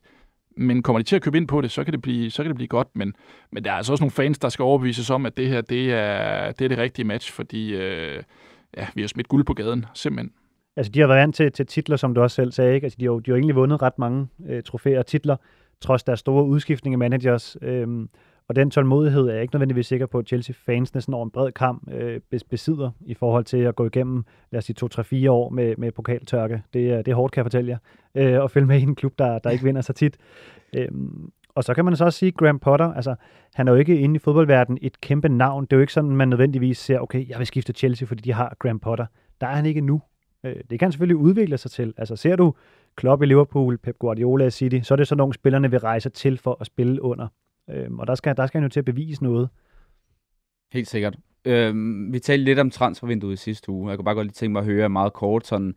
Men kommer de til at købe ind på det, så kan det blive, så kan det blive godt. Men, men der er altså også nogle fans, der skal overbevises om, at det her det er det, er det rigtige match, fordi øh, ja, vi har smidt guld på gaden, simpelthen. Altså, de har været vant til, til titler, som du også selv sagde. Ikke? Altså, de har, jo- de har jo egentlig vundet ret mange øh, trofæer og titler, trods deres store udskiftning af managers. Øhm, og den tålmodighed er jeg ikke nødvendigvis sikker på, at Chelsea-fans næsten over en bred kamp øh, besidder i forhold til at gå igennem, lad os sige, 2-3-4 år med, med pokaltørke. Det er, det er hårdt, kan jeg fortælle jer, øh, at følge med i en klub, der, der ikke vinder så tit. Øhm, og så kan man så også sige, Graham Potter, altså, han er jo ikke inde i fodboldverdenen et kæmpe navn. Det er jo ikke sådan, man nødvendigvis ser, okay, jeg vil skifte Chelsea, fordi de har Graham Potter. Der er han ikke nu. Øh, det kan han selvfølgelig udvikle sig til. Altså ser du Klopp i Liverpool, Pep Guardiola i City, så er det sådan nogle spillerne vil rejse til for at spille under. Øhm, og der skal, der skal han jo til at bevise noget. Helt sikkert. Øhm, vi talte lidt om transfervinduet i sidste uge. Jeg kunne bare godt lige tænke mig at høre meget kort, sådan,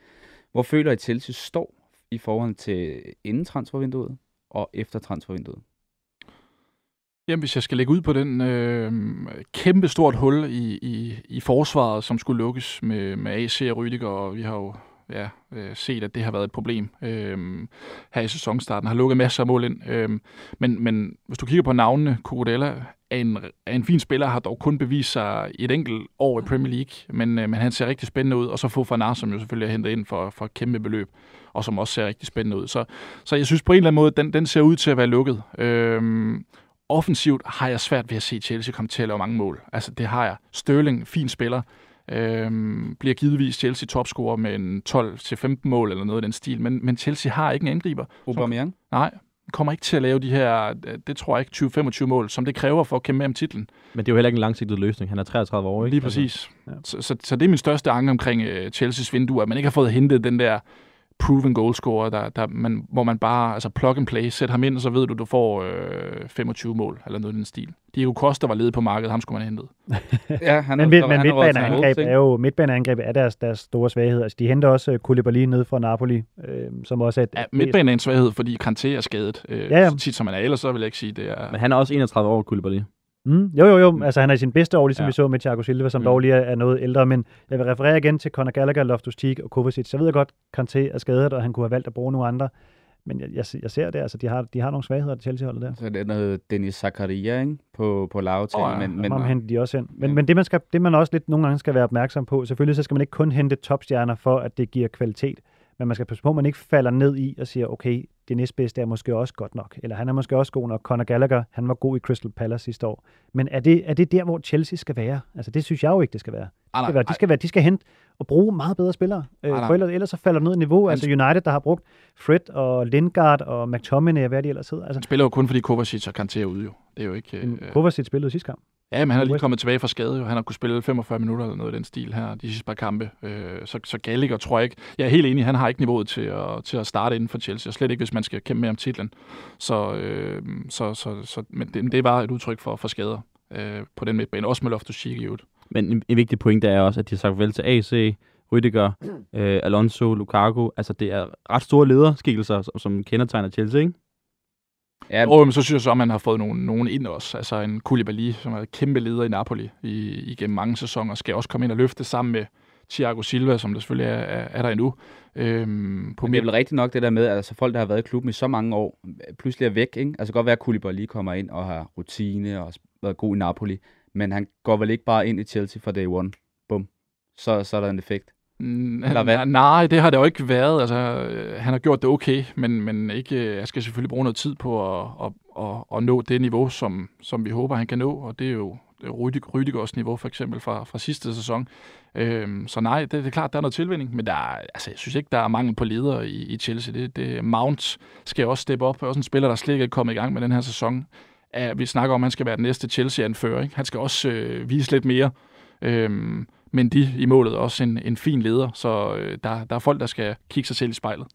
hvor føler I at Chelsea står i forhold til inden transfervinduet og efter transfervinduet? Jamen, hvis jeg skal lægge ud på den øh, kæmpe stort hul i, i, i forsvaret, som skulle lukkes med, med AC og Rydiger, og vi har jo ja, øh, set, at det har været et problem øh, her i sæsonstarten. Har lukket masser af mål ind. Øh, men, men hvis du kigger på navnene, Corudella er en, er en fin spiller, har dog kun bevist sig i et enkelt år i Premier League, men, øh, men han ser rigtig spændende ud. Og så Fofana, som jo selvfølgelig er hentet ind for, for et kæmpe beløb, og som også ser rigtig spændende ud. Så, så jeg synes på en eller anden måde, den, den ser ud til at være lukket. Øh, offensivt har jeg svært ved at se Chelsea komme til at lave mange mål. Altså, det har jeg. Sterling, fin spiller, øhm, bliver givetvis Chelsea topscorer med en 12-15 mål eller noget af den stil, men, men Chelsea har ikke en angriber. Aubameyang? Nej, kommer ikke til at lave de her, det tror jeg ikke, 20-25 mål, som det kræver for at kæmpe med om titlen. Men det er jo heller ikke en langsigtet løsning. Han er 33 år, ikke? Lige præcis. Altså, ja. så, så, så det er min største anke omkring uh, Chelseas vindue, at man ikke har fået hentet den der proven goalscorer, der, der man, hvor man bare, altså plug and play, sæt ham ind, og så ved du, du får øh, 25 mål, eller noget i den stil. Diego Costa var ledet på markedet, ham skulle man have hentet. ja, han men, men, men midtbaneangreb er jo, midtbaneangreb er deres, deres store svaghed. Altså, de henter også uh, Koulibaly ned fra Napoli, øh, som også er et... Ja, midtbanen er en svaghed, fordi Kanté er skadet. Øh, ja, ja. Tit som han er, ellers så vil jeg ikke sige, det er... Men han er også 31 år, Koulibaly. Mm, jo, jo, jo. Mm. Altså, han er i sin bedste år, ligesom ja. vi så med Thiago Silva, som mm. dog lige er, er noget ældre. Men jeg vil referere igen til Conor Gallagher, Loftus-Cheek og Kovacic. Så ved jeg godt, Kanté er skadet, og han kunne have valgt at bruge nogle andre. Men jeg, jeg, jeg ser det, altså de har, de har nogle svagheder, det Chelsea-holdet der. Så det er noget Dennis Zakaria, ikke? På, på lavtalen. Oh, ja. men, men, henter de også ind. Men, ja. men det, man skal, det man også lidt nogle gange skal være opmærksom på, selvfølgelig så skal man ikke kun hente topstjerner for, at det giver kvalitet. Men man skal passe på, at man ikke falder ned i og siger, okay, det næstbedste er måske også godt nok. Eller han er måske også god nok. Conor Gallagher, han var god i Crystal Palace sidste år. Men er det, er det der, hvor Chelsea skal være? Altså, det synes jeg jo ikke, det skal være. Det skal være de, skal være, de skal hente og bruge meget bedre spillere. Øh, for ellers, ellers så falder ned i niveau. Altså United, der har brugt Fred og Lingard og McTominay, hvad de ellers hedder. Altså, han spiller jo kun, fordi Kovacic og Kanté er ude jo. Det er jo ikke... Øh, Kovacic spillede sidste kamp. Ja, men han er lige kommet tilbage fra skade. Han har kunnet spille 45 minutter eller noget i den stil her, de sidste par kampe. Øh, så, så Gallagher tror jeg ikke... Jeg er helt enig, han har ikke niveauet til at, til at starte inden for Chelsea, og slet ikke, hvis man skal kæmpe med om titlen. Så, øh, så, så, så men det, det var et udtryk for, for skader øh, på den midtbane, også med Loftus-Cheek i. Men en, en vigtig point er også, at de har sagt farvel til AC, Rydiger, øh, Alonso, Lukaku. Altså, det er ret store lederskikkelser, som, som kendetegner Chelsea, ikke? Ja, og men så synes jeg så, at man har fået nogen, nogen ind også. Altså en Koulibaly, som er kæmpe leder i Napoli i, igennem mange sæsoner, skal også komme ind og løfte sammen med Thiago Silva, som der selvfølgelig er, er, er der endnu. Øhm, på Men det er vel rigtigt nok det der med, at altså, folk, der har været i klubben i så mange år, pludselig er væk. Ikke? Altså godt være, at Koulibaly kommer ind og har rutine og været god i Napoli, men han går vel ikke bare ind i Chelsea for day one. Bum. Så, så er der en effekt. Eller hvad? Nej, det har det jo ikke været. Altså, øh, han har gjort det okay, men, men ikke, øh, jeg skal selvfølgelig bruge noget tid på at, at, at, at nå det niveau, som, som vi håber, han kan nå, og det er jo Rydigårds niveau for eksempel fra, fra sidste sæson. Øhm, så nej, det, det er klart, der er noget tilvinding, men der er, altså, jeg synes ikke, der er mangel på ledere i, i Chelsea. Det, det, Mount skal også steppe op, også en spiller, der slet ikke er kommet i gang med den her sæson. Er, vi snakker om, at han skal være den næste Chelsea-anfører. Ikke? Han skal også øh, vise lidt mere. Øhm, men de i målet er også en, en fin leder, så øh, der, der er folk, der skal kigge sig selv i spejlet.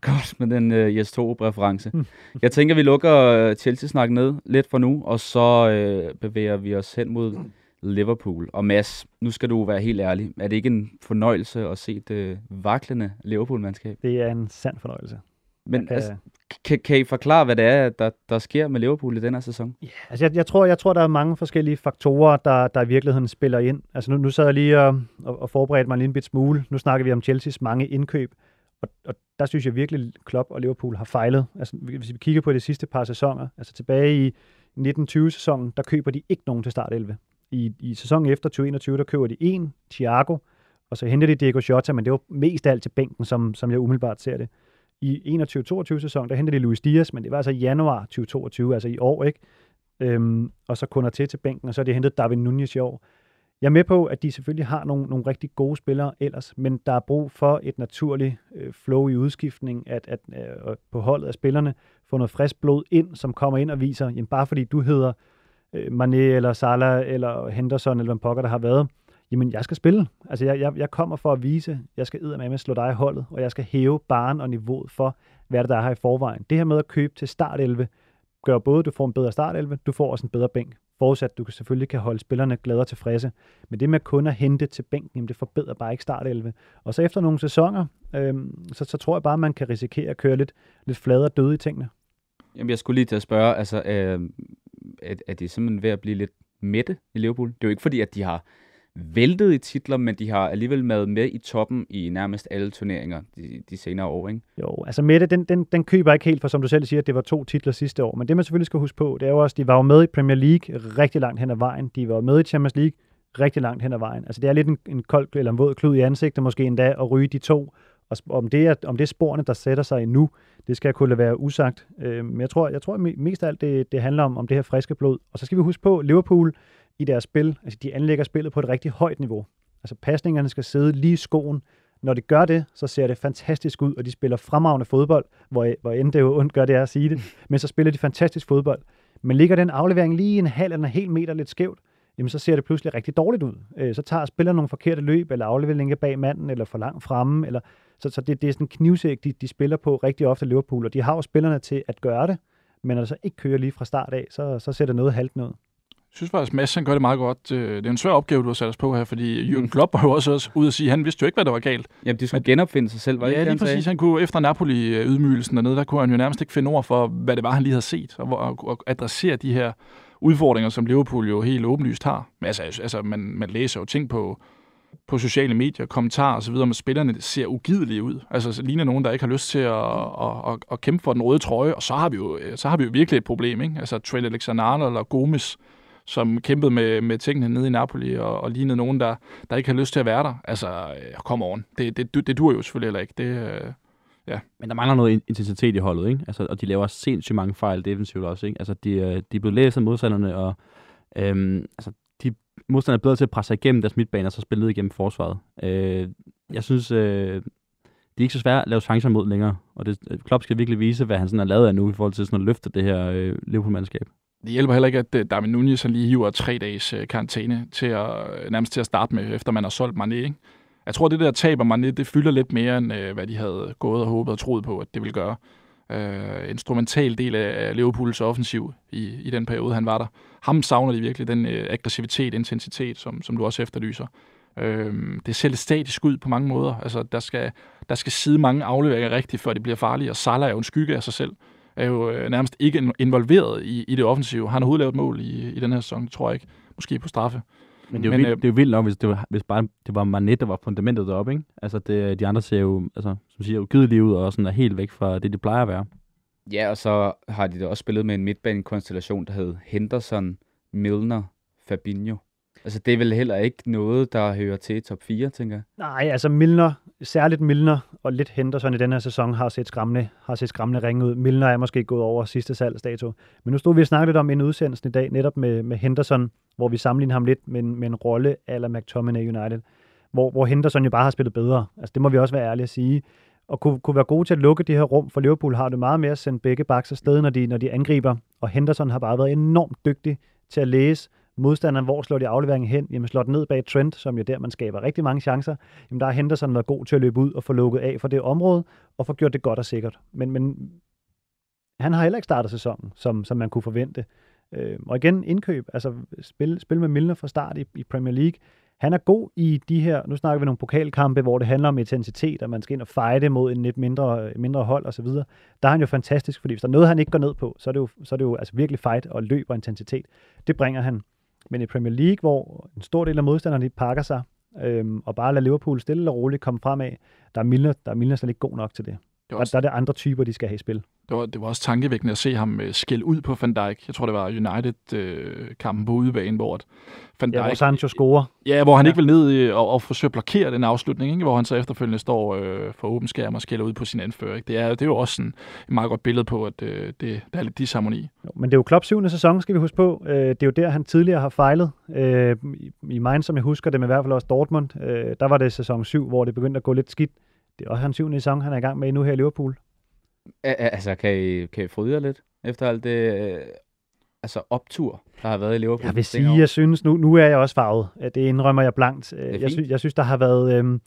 Godt med den uh, Jes reference mm. Jeg tænker, vi lukker uh, Chelsea-snak ned lidt for nu, og så uh, bevæger vi os hen mod Liverpool. Og Mads, nu skal du være helt ærlig. Er det ikke en fornøjelse at se det vaklende Liverpool-mandskab? Det er en sand fornøjelse. Men altså, kan, kan I forklare, hvad det er, der, der sker med Liverpool i den her sæson? Ja, yeah, altså jeg, jeg, tror, jeg tror, der er mange forskellige faktorer, der, der i virkeligheden spiller ind. Altså nu, nu sad jeg lige og, og, og forberedte mig en lille smule. Nu snakker vi om Chelseas mange indkøb, og, og der synes jeg virkelig, Klopp og Liverpool har fejlet. Altså hvis vi kigger på de sidste par sæsoner, altså tilbage i 1920-sæsonen, der køber de ikke nogen til start 11. I, i sæsonen efter 2021, der køber de en, Thiago, og så henter de Diego Jota, men det var mest af alt til bænken, som, som jeg umiddelbart ser det i 21-22 sæson, der hentede de Luis Diaz, men det var altså i januar 2022, altså i år, ikke? Øhm, og så kunder til til bænken, og så har de hentet David Nunez i år. Jeg er med på, at de selvfølgelig har nogle, nogle rigtig gode spillere ellers, men der er brug for et naturligt øh, flow i udskiftning, at, at øh, på holdet af spillerne få noget frisk blod ind, som kommer ind og viser, jamen bare fordi du hedder øh, Mané eller Salah eller Henderson eller hvem pokker der har været, jamen jeg skal spille. Altså jeg, jeg, jeg kommer for at vise, jeg skal med at slå dig i holdet, og jeg skal hæve baren og niveauet for, hvad det der er her i forvejen. Det her med at købe til start 11, gør både, at du får en bedre start 11, du får også en bedre bænk. Forudsat, du kan selvfølgelig kan holde spillerne glade og tilfredse. Men det med kun at hente til bænken, jamen det forbedrer bare ikke start 11. Og så efter nogle sæsoner, øhm, så, så tror jeg bare, at man kan risikere at køre lidt, lidt flade og døde i tingene. Jamen, jeg skulle lige til at spørge, altså, øh, er, er det simpelthen ved at blive lidt mætte i Liverpool? Det er jo ikke fordi, at de har væltet i titler, men de har alligevel været med i toppen i nærmest alle turneringer de, de senere år, ikke? Jo, altså Mette, den, den, den køber ikke helt, for som du selv siger, det var to titler sidste år. Men det man selvfølgelig skal huske på, det er jo også, at de var jo med i Premier League rigtig langt hen ad vejen. De var med i Champions League rigtig langt hen ad vejen. Altså det er lidt en, en kold eller en våd klud i ansigtet måske endda at ryge de to. Og om det er, om det er sporene, der sætter sig nu, det skal jeg kunne lade være usagt. Øh, men jeg tror, jeg tror mest af alt, det, det handler om, om det her friske blod. Og så skal vi huske på, Liverpool i deres spil, altså de anlægger spillet på et rigtig højt niveau. Altså pasningerne skal sidde lige i skoen. Når de gør det, så ser det fantastisk ud, og de spiller fremragende fodbold, hvor, hvor end det jo ondt gør det er at sige det, men så spiller de fantastisk fodbold. Men ligger den aflevering lige en halv eller en hel meter lidt skævt, jamen så ser det pludselig rigtig dårligt ud. Øh, så tager spillerne nogle forkerte løb, eller afleveringer bag manden, eller for langt fremme, eller så, så det, det er sådan en knivsæk, de, de spiller på rigtig ofte Liverpool, og de har jo spillerne til at gøre det, men når det så ikke kører lige fra start af, så, så ser det noget halvt noget. Jeg synes faktisk, Mads han gør det meget godt. Øh, det er en svær opgave, du har sat os på her, fordi Jürgen Klopp var jo også, også ude at sige, at han vidste jo ikke, hvad der var galt. Jamen, de skulle Men, genopfinde sig selv, var det ja, ikke lige præcis. Han kunne efter Napoli-ydmygelsen dernede, der kunne han jo nærmest ikke finde ord for, hvad det var, han lige havde set, og, og, og adressere de her udfordringer, som Liverpool jo helt åbenlyst har. Men altså, altså man, man læser jo ting på, på sociale medier, kommentarer osv., om at spillerne ser ugidelige ud. Altså så ligner nogen, der ikke har lyst til at, at, at, at kæmpe for den røde trøje, og så har vi jo, så har vi jo virkelig et problem. Ikke? Altså Trent Alexander-Arnold eller Gomes, som kæmpede med, med tingene nede i Napoli, og, og lignede nogen, der, der ikke har lyst til at være der. Altså, øh, kom on. Det, det, det dur jo selvfølgelig heller ikke. Det, øh, ja. Men der mangler noget intensitet i holdet, ikke? Altså, og de laver sindssygt mange fejl defensivt også, ikke? Altså, de, øh, de er blevet læst af modstanderne, og øhm, altså, de modstanderne er bedre til at presse sig igennem deres midtbaner, og så spille ned igennem forsvaret. Øh, jeg synes, øh, det er ikke så svært at lave chancer mod længere, og det, øh, Klopp skal virkelig vise, hvad han sådan har lavet af nu, i forhold til sådan at løfte det her øh, Liverpool-mandskab. Det hjælper heller ikke, at øh, Darwin Nunez lige hiver tre dages øh, karantæne til at, øh, nærmest til at starte med, efter man har solgt Mané. Ikke? Jeg tror, det der tab af Mané, det fylder lidt mere, end hvad de havde gået og håbet og troet på, at det ville gøre. Øh, instrumental del af Liverpools offensiv i, i den periode, han var der. Ham savner de virkelig, den øh, aggressivitet, intensitet, som, som du også efterlyser. Øh, det ser lidt statisk ud på mange måder. Altså, der skal, der skal sidde mange afleveringer rigtigt, før det bliver farligt, og Salah er jo en skygge af sig selv er jo øh, nærmest ikke involveret i, i det offensive. Han har overhovedet lavet mål i, i den her sæson, tror jeg ikke. Måske på straffe. Men det er jo, Men, vildt, øh, det er jo vildt nok, hvis, det var, hvis bare det var Manet, der var fundamentet deroppe, ikke? Altså, det, de andre ser jo, altså, som siger, ugidelige ud og sådan er helt væk fra det, de plejer at være. Ja, og så har de da også spillet med en midtbanekonstellation, der hed Henderson, Milner, Fabinho. Altså, det er vel heller ikke noget, der hører til top 4, tænker jeg. Nej, altså Milner, særligt Milner og lidt Henderson i den her sæson har set skræmmende, har set skræmmende ringe ud. Milner er måske gået over sidste salgsdato. Men nu stod vi og snakkede lidt om en udsendelse i dag, netop med, med Henderson, hvor vi sammenligner ham lidt med, med en rolle eller McTominay United, hvor, hvor Henderson jo bare har spillet bedre. Altså, det må vi også være ærlige at sige og kunne, kunne være gode til at lukke de her rum, for Liverpool har det meget mere at sende begge backs afsted, når de, når de angriber, og Henderson har bare været enormt dygtig til at læse, modstanderen, hvor slår de afleveringen hen? Jamen slår den ned bag Trent, som jo der, man skaber rigtig mange chancer. Jamen der har Henderson været god til at løbe ud og få lukket af for det område, og få gjort det godt og sikkert. Men, men han har heller ikke startet sæsonen, som, som man kunne forvente. Øh, og igen, indkøb, altså spil, spil med Milner fra start i, i Premier League. Han er god i de her, nu snakker vi nogle pokalkampe, hvor det handler om intensitet, og man skal ind og fighte mod en lidt mindre, mindre hold osv. Der er han jo fantastisk, fordi hvis der er noget, han ikke går ned på, så er det jo, så er det jo altså virkelig fight og løb og intensitet. Det bringer han. Men i Premier League, hvor en stor del af modstanderne pakker sig, øhm, og bare lader Liverpool stille og roligt komme fremad, der er Milner, der er Milner slet ikke god nok til det det også, der, der er det andre typer, de skal have i spil. Det var, det var også tankevækkende at se ham øh, skælde ud på Van Dijk. Jeg tror, det var United-kampen øh, på udebane, hvor Van Dijk... Ja, hvor Sancho scorer. Ja, hvor han ja. ikke vil ned og, og forsøge at blokere den afslutning, ikke? hvor han så efterfølgende står øh, for åben skærm og skælder ud på sin anfører. Ikke? Det, er, det er jo også sådan et meget godt billede på, at øh, det, der er lidt disharmoni. Jo, men det er jo Klopps syvende sæson, skal vi huske på. Øh, det er jo der, han tidligere har fejlet. Øh, I, Mainz, som jeg husker det, med i hvert fald også Dortmund, øh, der var det sæson 7, hvor det begyndte at gå lidt skidt. Det er også hans syvende sæson, han er i gang med nu her i Liverpool. Altså, kan I, kan I fryde jer lidt efter alt det øh, altså optur, der har været i Liverpool? Jeg vil sige, jeg synes, nu, nu er jeg også farvet. Det indrømmer jeg blankt. Jeg, sy, jeg synes, der har været... Øh,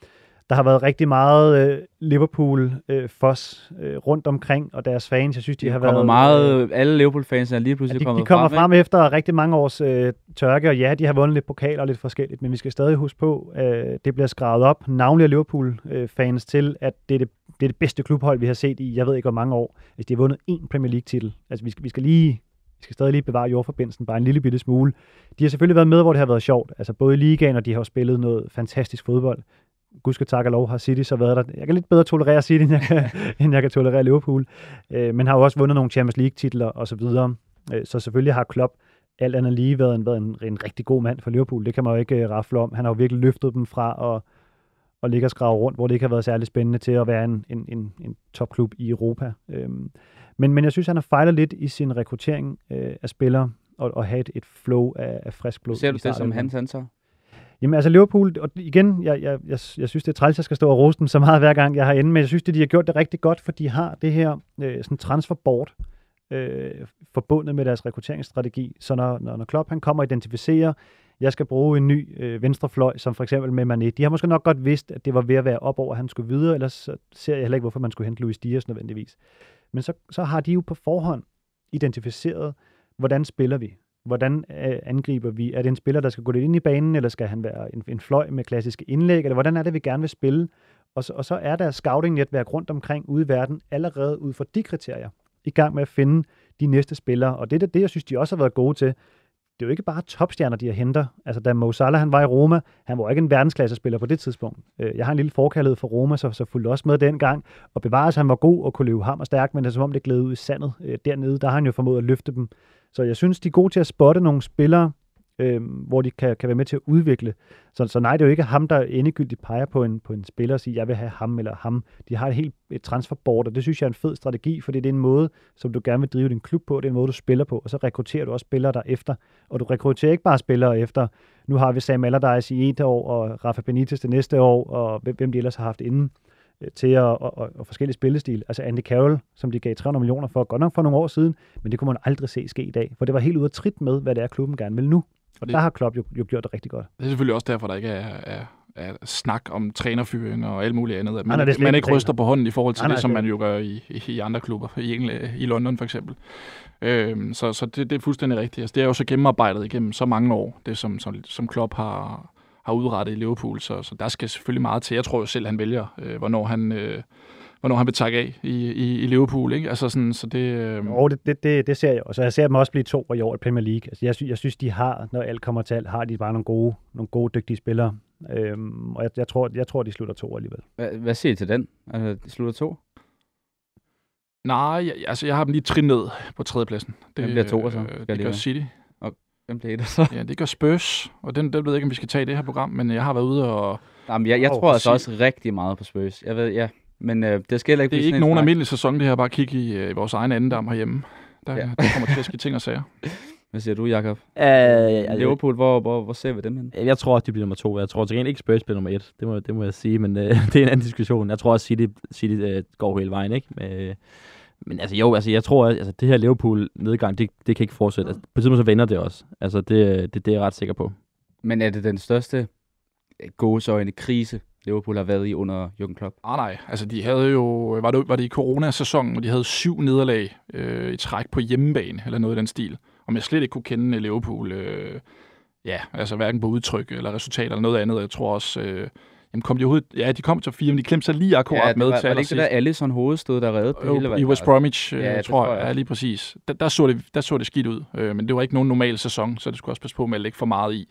der har været rigtig meget øh, Liverpool øh, fos øh, rundt omkring, og deres fans, jeg synes, de, de har været... meget, øh, alle Liverpool-fans er lige pludselig ja, de, kommet de kommer frem, frem efter rigtig mange års øh, tørke, og ja, de har vundet lidt pokaler og lidt forskelligt, men vi skal stadig huske på, øh, det bliver skrevet op, navnlig af Liverpool-fans til, at det er det, det er det bedste klubhold, vi har set i, jeg ved ikke hvor mange år. Altså, de har vundet én Premier League-titel. Altså, vi skal, vi skal lige De skal stadig lige bevare jordforbindelsen bare en lille bitte smule. De har selvfølgelig været med, hvor det har været sjovt. Altså både i ligaen, og de har spillet noget fantastisk fodbold. Gud skal tak og lov har City så været der. Jeg kan lidt bedre tolerere City, end jeg kan, end jeg kan tolerere Liverpool. Øh, men har jo også vundet nogle Champions League-titler og så videre. Øh, så selvfølgelig har Klopp alt andet lige været en, været en, en rigtig god mand for Liverpool. Det kan man jo ikke uh, rafle om. Han har jo virkelig løftet dem fra at, at ligge og skrave rundt, hvor det ikke har været særlig spændende til at være en, en, en, en topklub i Europa. Øhm, men, men jeg synes, han har fejlet lidt i sin rekruttering øh, af spillere og, og have et, et flow af, af frisk blod. Ser du det som hans ansvar? Jamen altså Liverpool, og igen, jeg, jeg, jeg, jeg synes, det er træls, jeg skal stå og rose dem så meget hver gang, jeg har inde, men jeg synes, det, de har gjort det rigtig godt, for de har det her øh, sådan transferboard, øh, forbundet med deres rekrutteringsstrategi. Så når, når, når Klopp han kommer og identificerer, jeg skal bruge en ny øh, venstrefløj, som for eksempel med Mané. De har måske nok godt vidst, at det var ved at være op over, at han skulle videre, ellers så ser jeg heller ikke, hvorfor man skulle hente Luis Dias nødvendigvis. Men så, så har de jo på forhånd identificeret, hvordan spiller vi? Hvordan øh, angriber vi? Er det en spiller, der skal gå lidt ind i banen, eller skal han være en, en fløj med klassiske indlæg? Eller hvordan er det, vi gerne vil spille? Og så, og så er der scouting-netværk rundt omkring ude i verden, allerede ud fra de kriterier, i gang med at finde de næste spillere. Og det er det, jeg synes, de også har været gode til. Det er jo ikke bare topstjerner, de har henter. Altså, da Mo Salah han var i Roma, han var ikke en verdensklassespiller på det tidspunkt. Øh, jeg har en lille forkærlighed for Roma, så, så fulgte også med dengang. Og bevares, han var god og kunne løbe ham og stærkt, men det er som om, det gled ud i sandet øh, dernede. Der har han jo formået at løfte dem. Så jeg synes, de er gode til at spotte nogle spillere, øh, hvor de kan, kan være med til at udvikle. Så, så nej, det er jo ikke ham, der endegyldigt peger på en, på en spiller og siger, jeg vil have ham eller ham. De har et helt et transferboard, og det synes jeg er en fed strategi, fordi det er en måde, som du gerne vil drive din klub på, det er en måde, du spiller på, og så rekrutterer du også spillere derefter. Og du rekrutterer ikke bare spillere efter, nu har vi Sam Allardyce i et år, og Rafa Benitez det næste år, og hvem de ellers har haft inden til at, og, og, og forskellige spillestil. Altså Andy Carroll, som de gav 300 millioner for, godt nok for nogle år siden, men det kunne man aldrig se ske i dag, for det var helt ude af trit med, hvad det er, klubben gerne vil nu. Og det, der har Klopp jo, jo gjort det rigtig godt. Det er selvfølgelig også derfor, der ikke er, er, er snak om trænerfyring og alt muligt andet. At man, Nej, nej, man ikke ryster på hånden i forhold til Nej, det, som man jo gør i, i, i andre klubber, i, England, i London for eksempel. Øhm, så så det, det er fuldstændig rigtigt. Altså, det er jo så gennemarbejdet igennem så mange år, det som, som, som Klopp har, har udrettet i Liverpool, så, så der skal selvfølgelig meget til. Jeg tror jo selv, han vælger, øh, hvornår han... Øh, hvornår han vil takke af i, i, i Liverpool, ikke? Altså sådan, så det... Øh, Og det, det, det, det ser jeg også. Jeg ser dem også blive to i år i Premier League. Altså, jeg, sy- jeg synes, de har, når alt kommer til alt, har de bare nogle gode, nogle gode dygtige spillere. Øhm, og jeg, jeg, tror, jeg tror, de slutter to alligevel. Hvad, hvad siger I til den? Altså, det slutter to? nej, jeg, altså jeg har dem lige trin ned på tredjepladsen. Det, Hvem bliver så? øh, Skal jeg Det lige gør? City. Hvem bliver det så? Ja, det gør Spurs, og den, den ved jeg ikke, om vi skal tage i det her program, men jeg har været ude og... Jamen, jeg, jeg Åh, tror altså også rigtig meget på Spurs. Jeg ved, ja. Men øh, det skal heller ikke Det er ikke nogen snak. almindelig sæson, det her. Bare kigge i øh, vores egen andendam herhjemme. Der, Ja. der kommer til at ske ting og sager. Hvad siger du, Jacob? Uh, altså, Liverpool, hvor, hvor, hvor ser vi dem hen? Jeg tror, at de bliver nummer to. Jeg tror til gengæld ikke Spurs bliver nummer et. Det må, det må jeg sige, men uh, det er en anden diskussion. Jeg tror også, City, City uh, går hele vejen, ikke? Men, men altså jo, altså jeg tror, at altså, det her Liverpool-nedgang, det, det kan ikke fortsætte. Altså, på et tidspunkt så vender det også. Altså det, det, det er jeg ret sikker på. Men er det den største øh, gåseøjne krise, Liverpool har været i under Jürgen Klopp? Ah, nej, altså de havde jo, var det, var det i coronasæsonen, hvor de havde syv nederlag øh, i træk på hjemmebane, eller noget i den stil. Om jeg slet ikke kunne kende øh, Liverpool, øh, ja, altså hverken på udtryk eller resultat eller noget andet. Jeg tror også, øh, jamen kom de overhovedet, ja, de kom til fire, men de klemte sig lige akkurat det med var, til var det ikke det der. Allison hovedstød, der reddede det Jo, hele? hvad I West? Bromwich, øh, Ja, ja, tror tror jeg, jeg ja, lige præcis. Der, der, så det, der så det skidt ud, øh, men det var ikke nogen normal sæson, så det skulle også passe på med at lægge for meget i.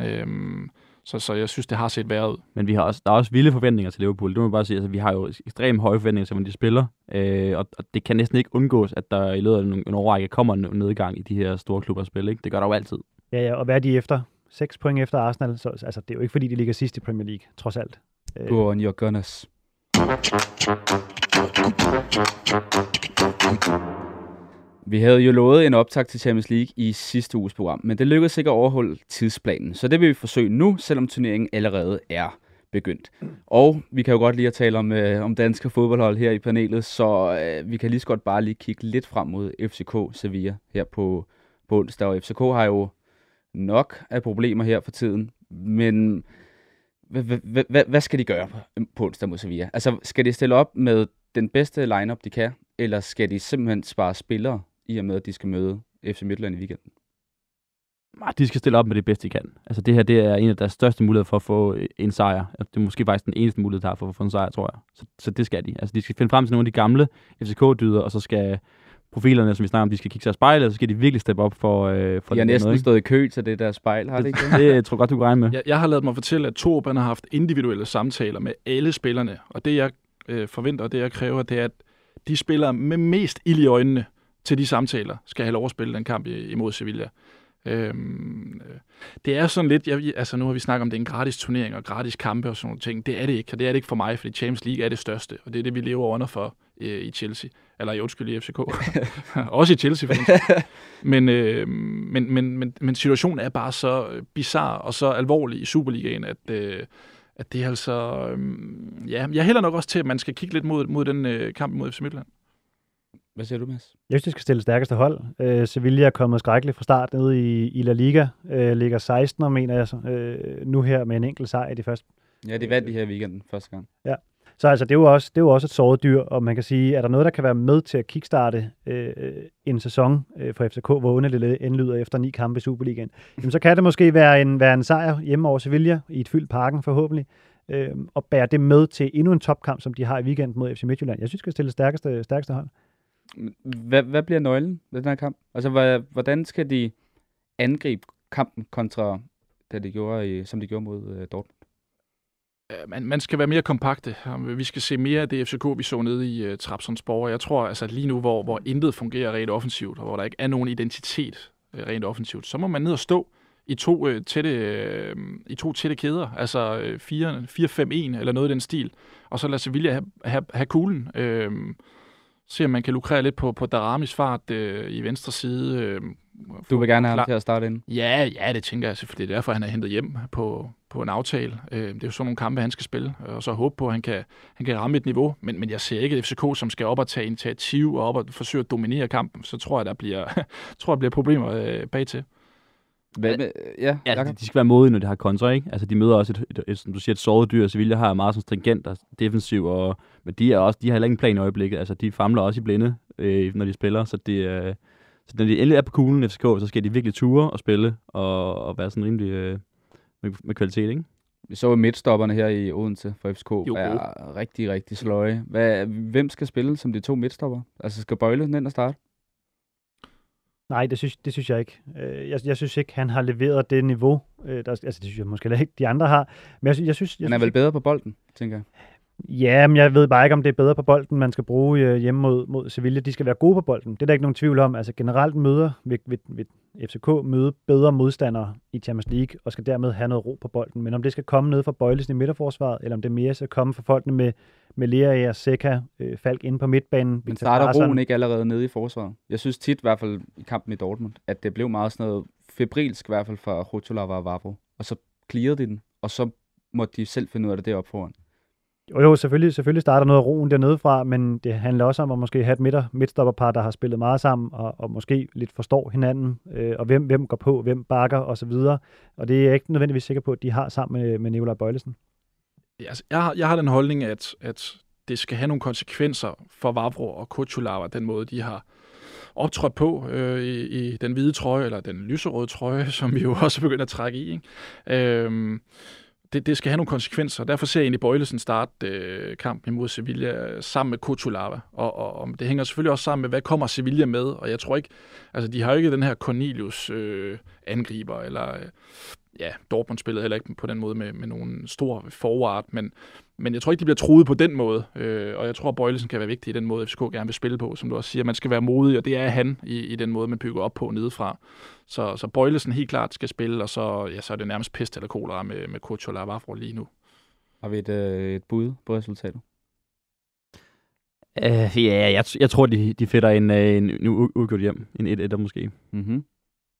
Øhm, så, så jeg synes, det har set værre ud. Men vi har også, der er også vilde forventninger til Liverpool. Det må man bare sige. Altså, vi har jo ekstremt høje forventninger til, hvordan de spiller. Øh, og, og, det kan næsten ikke undgås, at der i løbet af en, en årrække kommer en nedgang i de her store klubber spil. Ikke? Det gør der jo altid. Ja, ja, og hvad er de efter? 6 point efter Arsenal. Så, altså, det er jo ikke, fordi de ligger sidst i Premier League, trods alt. Øh, Go on your gunners. Vi havde jo lovet en optag til Champions League i sidste uges program, men det lykkedes ikke at overholde tidsplanen. Så det vil vi forsøge nu, selvom turneringen allerede er begyndt. Og vi kan jo godt lide at tale om, øh, om danske fodboldhold her i panelet, så øh, vi kan lige så godt bare lige kigge lidt frem mod FCK Sevilla her på, på onsdag. Og FCK har jo nok af problemer her for tiden, men hvad, hvad, hvad, skal de gøre på, onsdag mod Sevilla? Altså, skal de stille op med den bedste lineup de kan, eller skal de simpelthen spare spillere, i og med, at de skal møde FC Midtjylland i weekenden? Ah, de skal stille op med det bedste, de kan. Altså det her, det er en af deres største muligheder for at få øh, en sejr. Det er måske faktisk den eneste mulighed, der har for at få en sejr, tror jeg. Så, så det skal de. Altså de skal finde frem til nogle af de gamle FCK-dyder, og så skal profilerne, som vi snakker om, de skal kigge sig i spejlet, så skal de virkelig steppe op for, øh, for De har næsten noget, stået i kø til det der spejl, har det ikke det? Det tror jeg godt, du kan regne med. Jeg, jeg har lavet mig fortælle, at Torben har haft individuelle samtaler med alle spillerne, og det jeg øh, forventer, og det jeg kræver, det er, at de spillere med mest ild i øjnene til de samtaler, skal have lov at spille den kamp imod Sevilla. Øhm, øh, det er sådan lidt, jeg, altså nu har vi snakket om, det er en gratis turnering og gratis kampe og sådan nogle ting. Det er det ikke, og det er det ikke for mig, fordi Champions League er det største, og det er det, vi lever under for øh, i Chelsea. Eller i undskyld, i FCK. Også i Chelsea, skyld. men, øh, men, men, men, men situationen er bare så øh, bizarre og så alvorlig i Superligaen, at, øh, at det er altså... Øh, ja, jeg hælder nok også til, at man skal kigge lidt mod, mod den øh, kamp mod FC Midtjylland. Hvad siger du, Mads? Jeg synes, de skal stille stærkeste hold. Øh, Sevilla er kommet skrækkeligt fra start nede i, i La Liga. Øh, ligger 16, mener jeg, så, øh, nu her med en enkelt sejr i de første. Ja, de vandt de her weekenden første gang. Så altså, det, er jo også, det er jo også et såret dyr, og man kan sige, er der noget, der kan være med til at kickstarte øh, en sæson øh, for FCK, hvor underligt det indlyder efter ni kampe i Superligaen, jamen, så kan det måske være en, være en sejr hjemme over Sevilla i et fyldt parken forhåbentlig, øh, og bære det med til endnu en topkamp, som de har i weekenden mod FC Midtjylland. Jeg synes, de skal stille stærkeste, stærkeste hold. Hvad, hvad bliver nøglen ved den her kamp? Altså, hvad, hvordan skal de angribe kampen kontra det, de gjorde i, som de gjorde mod uh, Dortmund? Man, man skal være mere kompakte. Vi skal se mere af det FCK, vi så nede i øh, uh, Trabzonsborg. Jeg tror, altså lige nu, hvor, hvor intet fungerer rent offensivt, og hvor der ikke er nogen identitet uh, rent offensivt, så må man ned og stå i to, uh, tætte, uh, i to tætte kæder, altså uh, 4-5-1 eller noget i den stil, og så lade Sevilla have, have, have kuglen. Uh, se om man kan lukrere lidt på, på Daramis fart uh, i venstre side. Uh, Du vil gerne have ham til at starte ind. Ja, ja, det tænker jeg selvfølgelig. Det er derfor, han er hentet hjem på, på en aftale. Øh, det er jo sådan nogle kampe, han skal spille, og så håbe på, at han kan, han kan ramme et niveau. Men, men jeg ser ikke et FCK, som skal op og tage initiativ og op og forsøge at dominere kampen. Så tror jeg, der bliver, tror jeg, der bliver problemer øh, bag til. Hvad, med, ja, Ja, de, de skal være modige, når de har kontra, ikke? Altså, de møder også et, et, et som du siger, et såret dyr. Sevilla har meget sådan stringent og defensiv, og, men de, er også, de har heller ingen plan i øjeblikket. Altså, de famler også i blinde, øh, når de spiller, så det øh, så når de endelig er på kuglen FCK, så skal de virkelig ture og spille, og, og være sådan rimelig øh, med, med kvalitet, ikke? Vi så midtstopperne her i Odense for FCK Jo, er rigtig, rigtig sløje. Hvad, hvem skal spille som de to midtstopper? Altså, skal Bøjle ind og starte? Nej, det synes, det synes jeg ikke. Øh, Jeg, jeg synes ikke, han har leveret det niveau. øh, Der, altså, det synes jeg måske ikke, de andre har. Men jeg, synes- jeg synes, jeg Han er synes vel ikke- bedre på bolden, tænker jeg. Ja, men jeg ved bare ikke, om det er bedre på bolden, man skal bruge øh, hjemme mod, mod Sevilla. De skal være gode på bolden. Det er der ikke nogen tvivl om. Altså generelt møder vil, vil, vil FCK møde bedre modstandere i Champions League, og skal dermed have noget ro på bolden. Men om det skal komme ned fra Bøjlesen i midterforsvaret, eller om det mere skal komme fra folkene med, med Lea og Seca, øh, Falk inde på midtbanen. Men starter roen ikke allerede nede i forsvaret? Jeg synes tit, i hvert fald i kampen i Dortmund, at det blev meget sådan noget febrilsk, i hvert fald fra Rotolava og Vavro. Og så clearede de den, og så måtte de selv finde ud af det deroppe foran. Jo, jo, selvfølgelig, selvfølgelig starter noget af roen dernede fra, men det handler også om at måske have et midter, midtstopperpar, der har spillet meget sammen, og, og måske lidt forstår hinanden, øh, og hvem, hvem går på, hvem bakker osv. Og det er jeg ikke nødvendigvis sikker på, at de har sammen med, med Nikolaj Bøjlesen. Ja, altså, jeg, har, jeg har den holdning, at, at det skal have nogle konsekvenser for Vavro og Kuchulava, den måde, de har optrådt på øh, i, i den hvide trøje, eller den lyserøde trøje, som vi jo også begynder at trække i. Ikke? Øh, det, det skal have nogle konsekvenser. Derfor ser jeg egentlig Bøjlesen starte øh, kampen imod Sevilla sammen med Kutulava. Og, og, og det hænger selvfølgelig også sammen med, hvad kommer Sevilla med? Og jeg tror ikke, altså de har jo ikke den her Cornelius øh, angriber, eller øh, ja, Dortmund spillede heller ikke på den måde med, med nogen stor forward, men, men jeg tror ikke, de bliver truet på den måde, øh, og jeg tror, at Bøjlesen kan være vigtig i den måde, FCK gerne vil spille på, som du også siger. Man skal være modig, og det er han i, i den måde, man bygger op på nedefra. Så, så Bøjlesen helt klart skal spille, og så, ja, så er det nærmest pest eller kolera med, med Kuchola og Vafro lige nu. Har vi et, øh, et bud på resultatet? Uh, ja, jeg, jeg tror, de, de fætter en, øh, en, en u- udgjort hjem. En 1-1'er måske. Mm-hmm.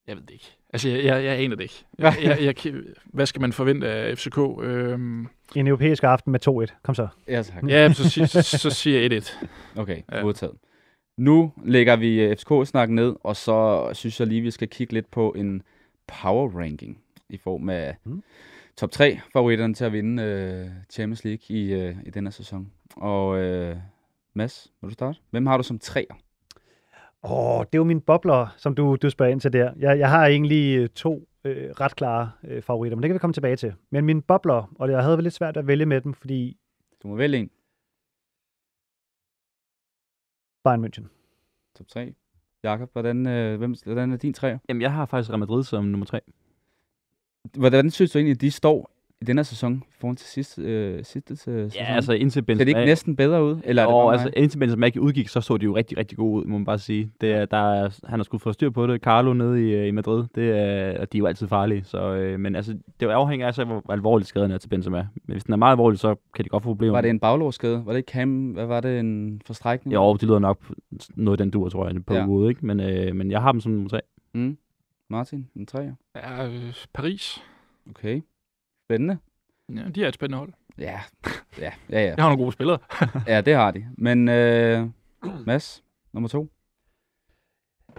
Jeg ved det ikke. Altså, jeg, jeg, jeg aner det ikke. Jeg, jeg, jeg, jeg, hvad skal man forvente af FCK? Øhm, En europæisk aften med 2-1. Kom så. Ja, tak. ja, så, sig, så, så siger jeg 1-1. Okay, Ja. modtaget. Nu lægger vi øh, FCK-snak ned, og så synes jeg lige, vi skal kigge lidt på en power ranking i form af mm. top 3 favoritterne til at vinde øh, Champions League i, øh, i denne sæson. Og øh, Mads, vil du starte? Hvem har du som træer? Åh, det er jo mine bobler, som du, du spørger ind til der. Jeg, jeg har egentlig øh, to øh, ret klare øh, favoritter, men det kan vi komme tilbage til. Men mine bobler, og jeg havde vel lidt svært at vælge med dem, fordi Du må vælge en. Bayern München. Top 3. Jakob, hvordan, øh, hvem, hvordan er din træer? Jamen, jeg har faktisk Real Madrid som nummer tre. Hvordan synes du egentlig, at de står i denne sæson i forhold til sidste, øh, sidste sæson? Ja, altså indtil Ser det Benzema... ikke næsten bedre ud? Eller er det og bare altså, indtil Benzema ikke udgik, så så de jo rigtig, rigtig gode ud, må man bare sige. Det er, der er, han har skulle få styr på det. Carlo nede i, øh, i Madrid, det er, og de er jo altid farlige. Så, øh, men altså, det afhænger af, så, hvor alvorligt skaden er til Benzema. Men hvis den er meget alvorlig, så kan de godt få problemer. Var det en baglårsskade? Var det ikke Cam? Hvad var det? En forstrækning? Jo, det lyder nok noget den dur, tror jeg, på Ja. ja. ude, ikke? Men, øh, men jeg har dem som nummer tre. Mm. Martin, en træer. Ja, øh, Paris. Okay. Spændende. Ja, de er et spændende hold. Ja, ja, ja, ja. Jeg har nogle gode spillere. ja det har de. Men øh, Mads, nummer to.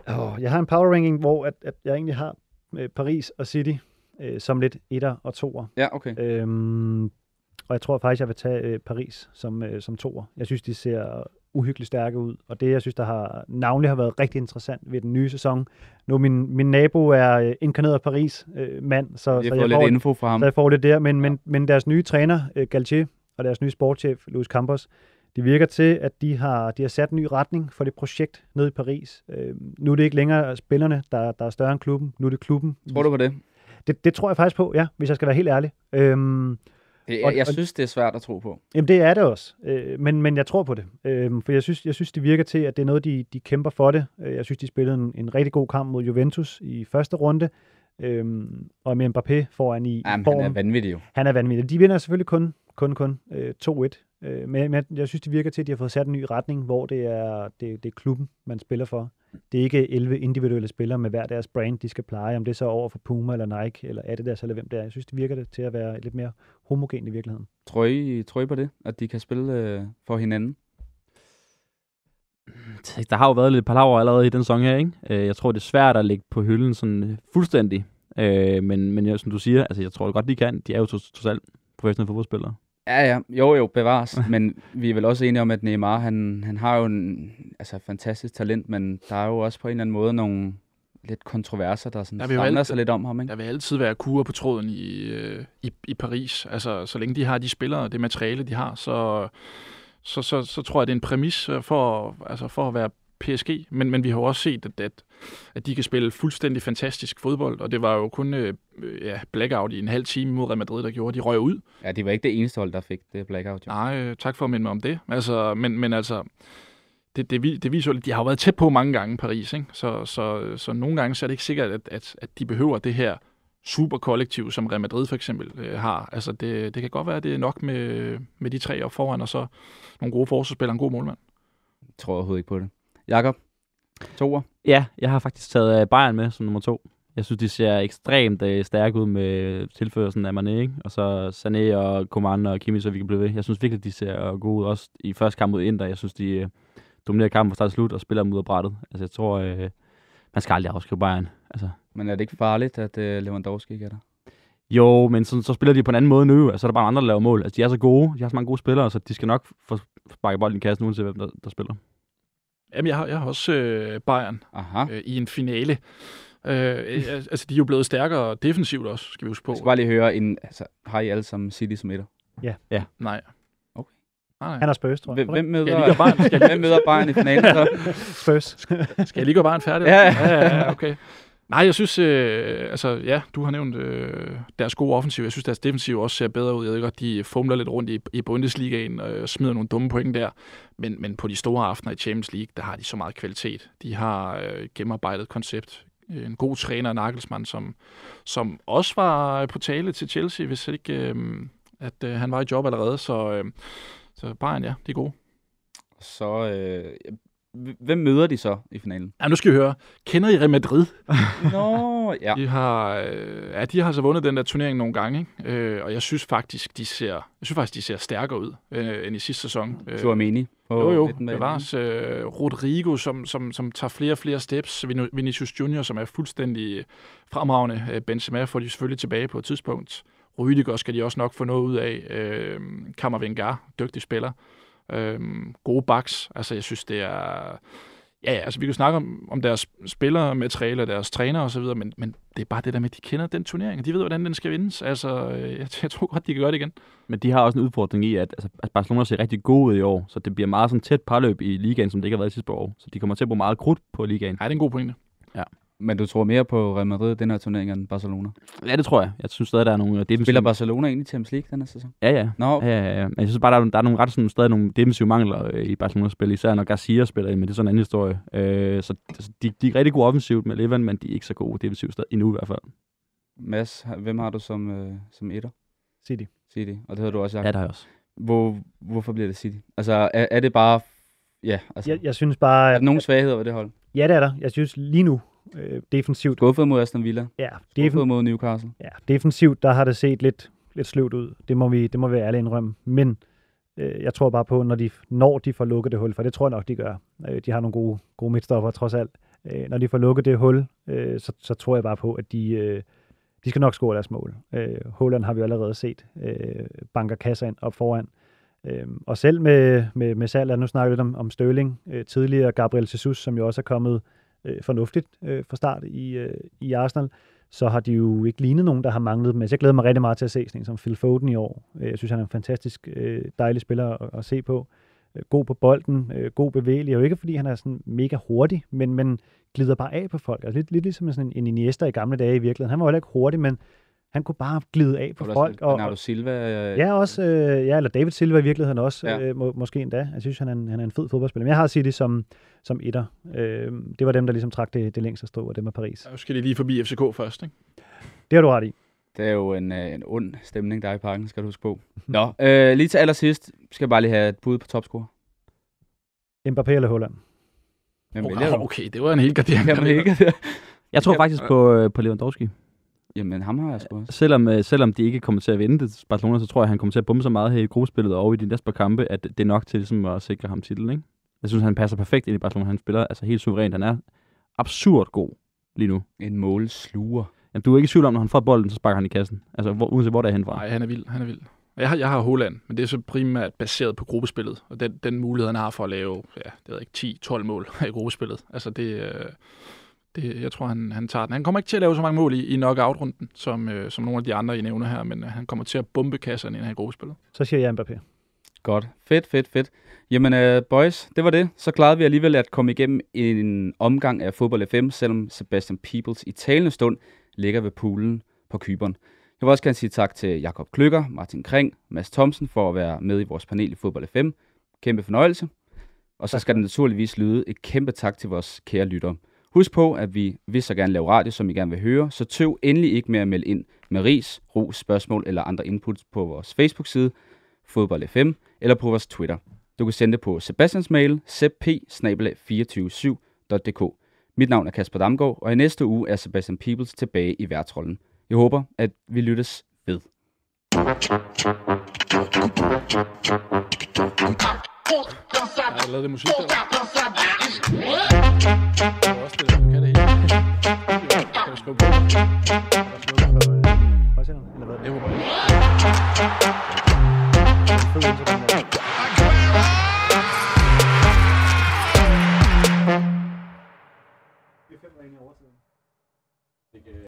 Oh, jeg har en power ranking, hvor at, at jeg egentlig har øh, Paris og City øh, som lidt etter og toer. Ja, okay. Øhm, og jeg tror faktisk, jeg vil tage øh, Paris som, øh, som toer. Jeg synes, de ser uhyggeligt stærke ud. Og det, jeg synes, der har navnlig har været rigtig interessant ved den nye sæson. Nu min, min nabo er øh, inkarneret Paris-mand, så, Vi så, jeg fået får, lidt info fra ham. så jeg får lidt der. Men, men, men deres nye træner, øh, Galtier, og deres nye sportschef, Luis Campos, de virker til, at de har, de har sat en ny retning for det projekt nede i Paris. Øh, nu er det ikke længere spillerne, der, der er større end klubben. Nu er det klubben. Tror du på det? Det, det tror jeg faktisk på, ja, hvis jeg skal være helt ærlig. Øhm, Og- jeg, jeg synes, det er svært at tro på. Jamen, det er det også. Øh, men, men jeg tror på det. Øh, for jeg synes, jeg synes, det virker til, at det er noget, de, de kæmper for det. Øh, jeg synes, de spillede en, en rigtig god kamp mod Juventus i første runde. Øh, og med Mbappé foran i, i Jamen, form. han er vanvittig jo. han er vanvittig. De vinder selvfølgelig kun, kun, kun øh, 2-1. Øh, men men jeg synes, det virker til, at de har fået sat en ny retning, hvor det er, det, det er klubben, man spiller for. Det er ikke 11 individuelle spillere med hver deres brand, de skal pleje, om det er så over for Puma eller Nike eller Adidas eller hvem det er. Jeg synes, det virker det til at være lidt mere homogen i virkeligheden. Tror I, tror I på det? At de kan spille øh, for hinanden? Der har jo været lidt palaver allerede i den sæson her, ikke? Øh, Jeg tror, det er svært at lægge på hylden sådan øh, fuldstændig. Øh, Men, men ja, som du siger, altså, jeg tror godt, de kan. De er jo trods trods alt professionelle fodboldspillere. Ja, ja. Jo, jo, bevares. men vi er vel også enige om, at Neymar, han, han har jo en altså, fantastisk talent, men der er jo også på en eller anden måde nogle lidt kontroverser, der sådan Der samler alt- sig lidt om ham, ikke? Der vil altid være kurer på tråden i, øh, i, i Paris. Altså, så længe de har de spillere og det materiale, de har, så, så, så, så tror jeg, det er en præmis øh, for, altså for at være PSG. Men, men vi har jo også set, at, at, at de kan spille fuldstændig fantastisk fodbold, og det var jo kun øh, ja, blackout i en halv time mod Real Madrid, der gjorde, de røg ud. Ja, det var ikke det eneste hold, der fik det blackout. Jo. Nej, øh, tak for at minde mig om det. Altså, men, men altså, det, det, det viser jo, at de har været tæt på mange gange Paris, ikke? Så, så, så nogle gange så er det ikke sikkert, at, at, at de behøver det her superkollektiv, som Real Madrid for eksempel øh, har. Altså, det, det kan godt være, at det er nok med, med de tre op foran, og så nogle gode forsvarsspillere og en god målmand. Jeg tror overhovedet ikke på det. Jakob, toer. Ja, jeg har faktisk taget øh, Bayern med som nummer to. Jeg synes, de ser ekstremt øh, stærke ud med tilførelsen af Mané, ikke? Og så Sané og Coman og Kimmich, så vi kan blive ved. Jeg synes virkelig, de ser gode ud. Også i første kamp mod Inter. Jeg synes, de øh, dominerer kampen fra start til slut og spiller af brættet. Altså, jeg tror, øh, man skal aldrig afskrive Bayern. Altså, Men er det ikke farligt, at øh, Lewandowski ikke er der? jo, men så, så spiller de på en anden måde nu. Altså, så er der bare andre, der laver mål. Altså, de er så gode. De har så mange gode spillere, så de skal nok få sparket bolden i kassen, uanset hvem der, der spiller. Jamen, jeg har, jeg har også øh, Bayern Aha. øh, i en finale. Øh, øh, altså, de er jo blevet stærkere defensivt også, skal vi huske på. Jeg skal bare lige høre, en, altså, har I alle sammen City som etter? Nej. Okay. Nej, nej. Han er Spurs, tror jeg. Hvem, møder, Bayern? Skal jeg hvem møder Bayern i finalen så? Spurs. Skal jeg lige gøre bare færdig? Ja, ja. ja, ja, okay. Nej, jeg synes, øh, altså ja, du har nævnt øh, deres gode offensiv. Jeg synes, deres defensiv også ser bedre ud. Jeg ved godt, de fumler lidt rundt i, i Bundesligaen og øh, smider nogle dumme point der. Men, men på de store aftener i Champions League, der har de så meget kvalitet. De har øh, gennemarbejdet koncept. En god træner, Nagelsmann, som, som også var på tale til Chelsea, hvis ikke øh, at øh, han var i job allerede. Så, øh, så Bayern, ja, de er gode. Så, øh, hvem møder de så i finalen? Ja, nu skal I høre. Kender I Real Madrid? Nå, ja. De har, øh, ja, de har så vundet den der turnering nogle gange, ikke? Øh, og jeg synes faktisk, de ser, jeg synes faktisk, de ser stærkere ud øh, end i sidste sæson. Øh, Chouameni. på jo, jo, midtbanen. bevares. Øh, Rodrigo, som, som, som tager flere og flere steps. Vin- Vinicius Junior, som er fuldstændig fremragende. Øh, Benzema får de selvfølgelig tilbage på et tidspunkt. Rüdiger skal de også nok få noget ud af. Øh, Kammervengar, dygtig spiller. Øh, gode backs. Altså, jeg synes, det er... Ja, ja, altså vi kan snakke om, om deres spillere, materiale og deres træner og så videre, men, men det er bare det der med, at de kender den turnering, og de ved, hvordan den skal vindes. Altså, øh, jeg, jeg tror godt, de kan gøre det igen. Men de har også en udfordring i, at, altså, at Barcelona ser rigtig gode ud i år, så det bliver meget sådan tæt parløb i ligaen, som det ikke har været sidste år. Så de kommer til at bruge meget krudt på ligaen. Ja, det er en god pointe. Men du tror mere på Real Madrid den her turnering end Barcelona? Ja, det tror jeg. Jeg synes stadig, der er nogle defensive... Spiller Barcelona egentlig Champions League den her sæson? Ja, ja. Nå, Ja, ja, ja. Men jeg synes bare, der er, der er nogle ret sådan, stadig nogle defensive mangler øh, i Barcelonas spil, især når Garcia spiller ind, men det er sådan en anden historie. Øh, så altså, de, de er rigtig gode offensivt med Levan, men de er ikke så gode defensivt stadig, endnu i hvert fald. Mads, hvem har du som, øh, som etter? City. City. Og det havde du også, Ja, Jacob. det har jeg også. Hvor, hvorfor bliver det City? Altså, er, er det bare... Ja, altså... Jeg, jeg synes bare, Er at, der nogen svagheder ved det hold? ja, det er der. Jeg synes lige nu, øh, defensivt, Skuffet mod Aston Villa? ja, Skuffet defen, mod Newcastle? ja, defensivt, der har det set lidt, lidt sløvt ud. Det må vi, det må vi ærligt indrømme. Men øh, jeg tror bare på, når de, når de får lukket det hul, for det tror jeg nok, de gør. Øh, de har nogle gode, gode midtstopper, trods alt. Øh, når de får lukket det hul, øh, så, så tror jeg bare på, at de, øh, de skal nok score deres mål. Øh, Holland har vi allerede set øh, banker kasser ind op foran. Øh, og selv med, med, med salg, nu snakker vi lidt om, om Sterling øh, tidligere, Gabriel Jesus, som jo også er kommet øh, fornuftigt øh, fra start i, øh, i Arsenal, så har de jo ikke lignet nogen, der har manglet dem. Altså, jeg glæder mig rigtig meget til at se sådan en som Phil Foden i år. Øh, jeg synes, han er en fantastisk øh, dejlig spiller at, at se på. Øh, god på bolden, øh, god bevægelig, og ikke fordi han er sådan mega hurtig, men, men glider bare af på folk. Altså lidt, lidt ligesom sådan en, en Iniesta i gamle dage i virkeligheden. Han var heller ikke hurtig, men han kunne bare glide af på Og folk. også Bernardo Silva? Øh, Ja, også, øh, ja, eller David Silva i virkeligheden også, Ja. øh, må, måske endda. Jeg synes, han er, en, han er en fed fodboldspiller. Men jeg har City som, som etter. Øh, det var dem, der ligesom trak det, det længste strå, og dem er Paris. Nu skal de lige forbi FCK først, ikke? Det har du ret i. Det er jo en, øh, en ond stemning, der er i parken, skal du huske på. Nå, øh, lige til allersidst skal jeg bare lige have et bud på topscore. Mbappé eller Holland? Hvem Oh, du? okay, det var en helt ikke? Jeg tror faktisk på, øh, på Lewandowski. Jamen, ham har jeg sgu også. Selvom, øh, selvom de ikke kommer til at vinde det Barcelona, så tror jeg, han kommer til at bombe så meget her i gruppespillet og i de næste par kampe, at det er nok til ligesom, at sikre ham titlen. Ikke? Jeg synes, han passer perfekt ind i Barcelona. Han spiller altså helt suverænt. Han er absurd god lige nu. En målsluger. Jamen, du er ikke i tvivl om, når han får bolden, så sparker han i kassen. Altså, hvor, uanset hvor det er henfra. Nej, han er vild, han er vild. Jeg har, jeg har Holland, men det er så primært baseret på gruppespillet, og den, den mulighed, han har for at lave, ja, det ved jeg ikke, 10-12 mål i gruppespillet. Altså det, øh, det, jeg tror, han, han tager den. Han kommer ikke til at lave så mange mål i, i knockout-runden, som, øh, som nogle af de andre, I nævner her, men øh, han kommer til at bombe kasserne ind her i gruppespillet. Så siger jeg Mbappé. Godt. Fedt, fedt, fedt. Jamen, uh, boys, det var det. Så klarede vi alligevel at komme igennem en omgang af Fodbold FM, selvom Sebastian Peebles i talende stund ligger ved poolen på Kyberen. Jeg vil også gerne sige tak til Jakob Klykker, Martin Kring, Mads Thomsen for at være med i vores panel i Fodbold FM. Kæmpe fornøjelse. Og så skal der naturligvis lyde et kæmpe tak til vores kære lyttere. Husk på, at vi vil så gerne lave radio, som I gerne vil høre, så tøv endelig ikke med at melde ind med ris, ros, spørgsmål eller andre inputs på vores Facebook-side, Fodbold FM, eller på vores Twitter. Du kan sende det på Sebastians mail, cp 247dk Mit navn er Kasper Damgaard, og i næste uge er Sebastian Peebles tilbage i værtrollen. Jeg håber, at vi lyttes ved. Har lavet det musik der. Det er også det, du kan det hele. Kan du skrive på? Eller hvad? Det håber jeg.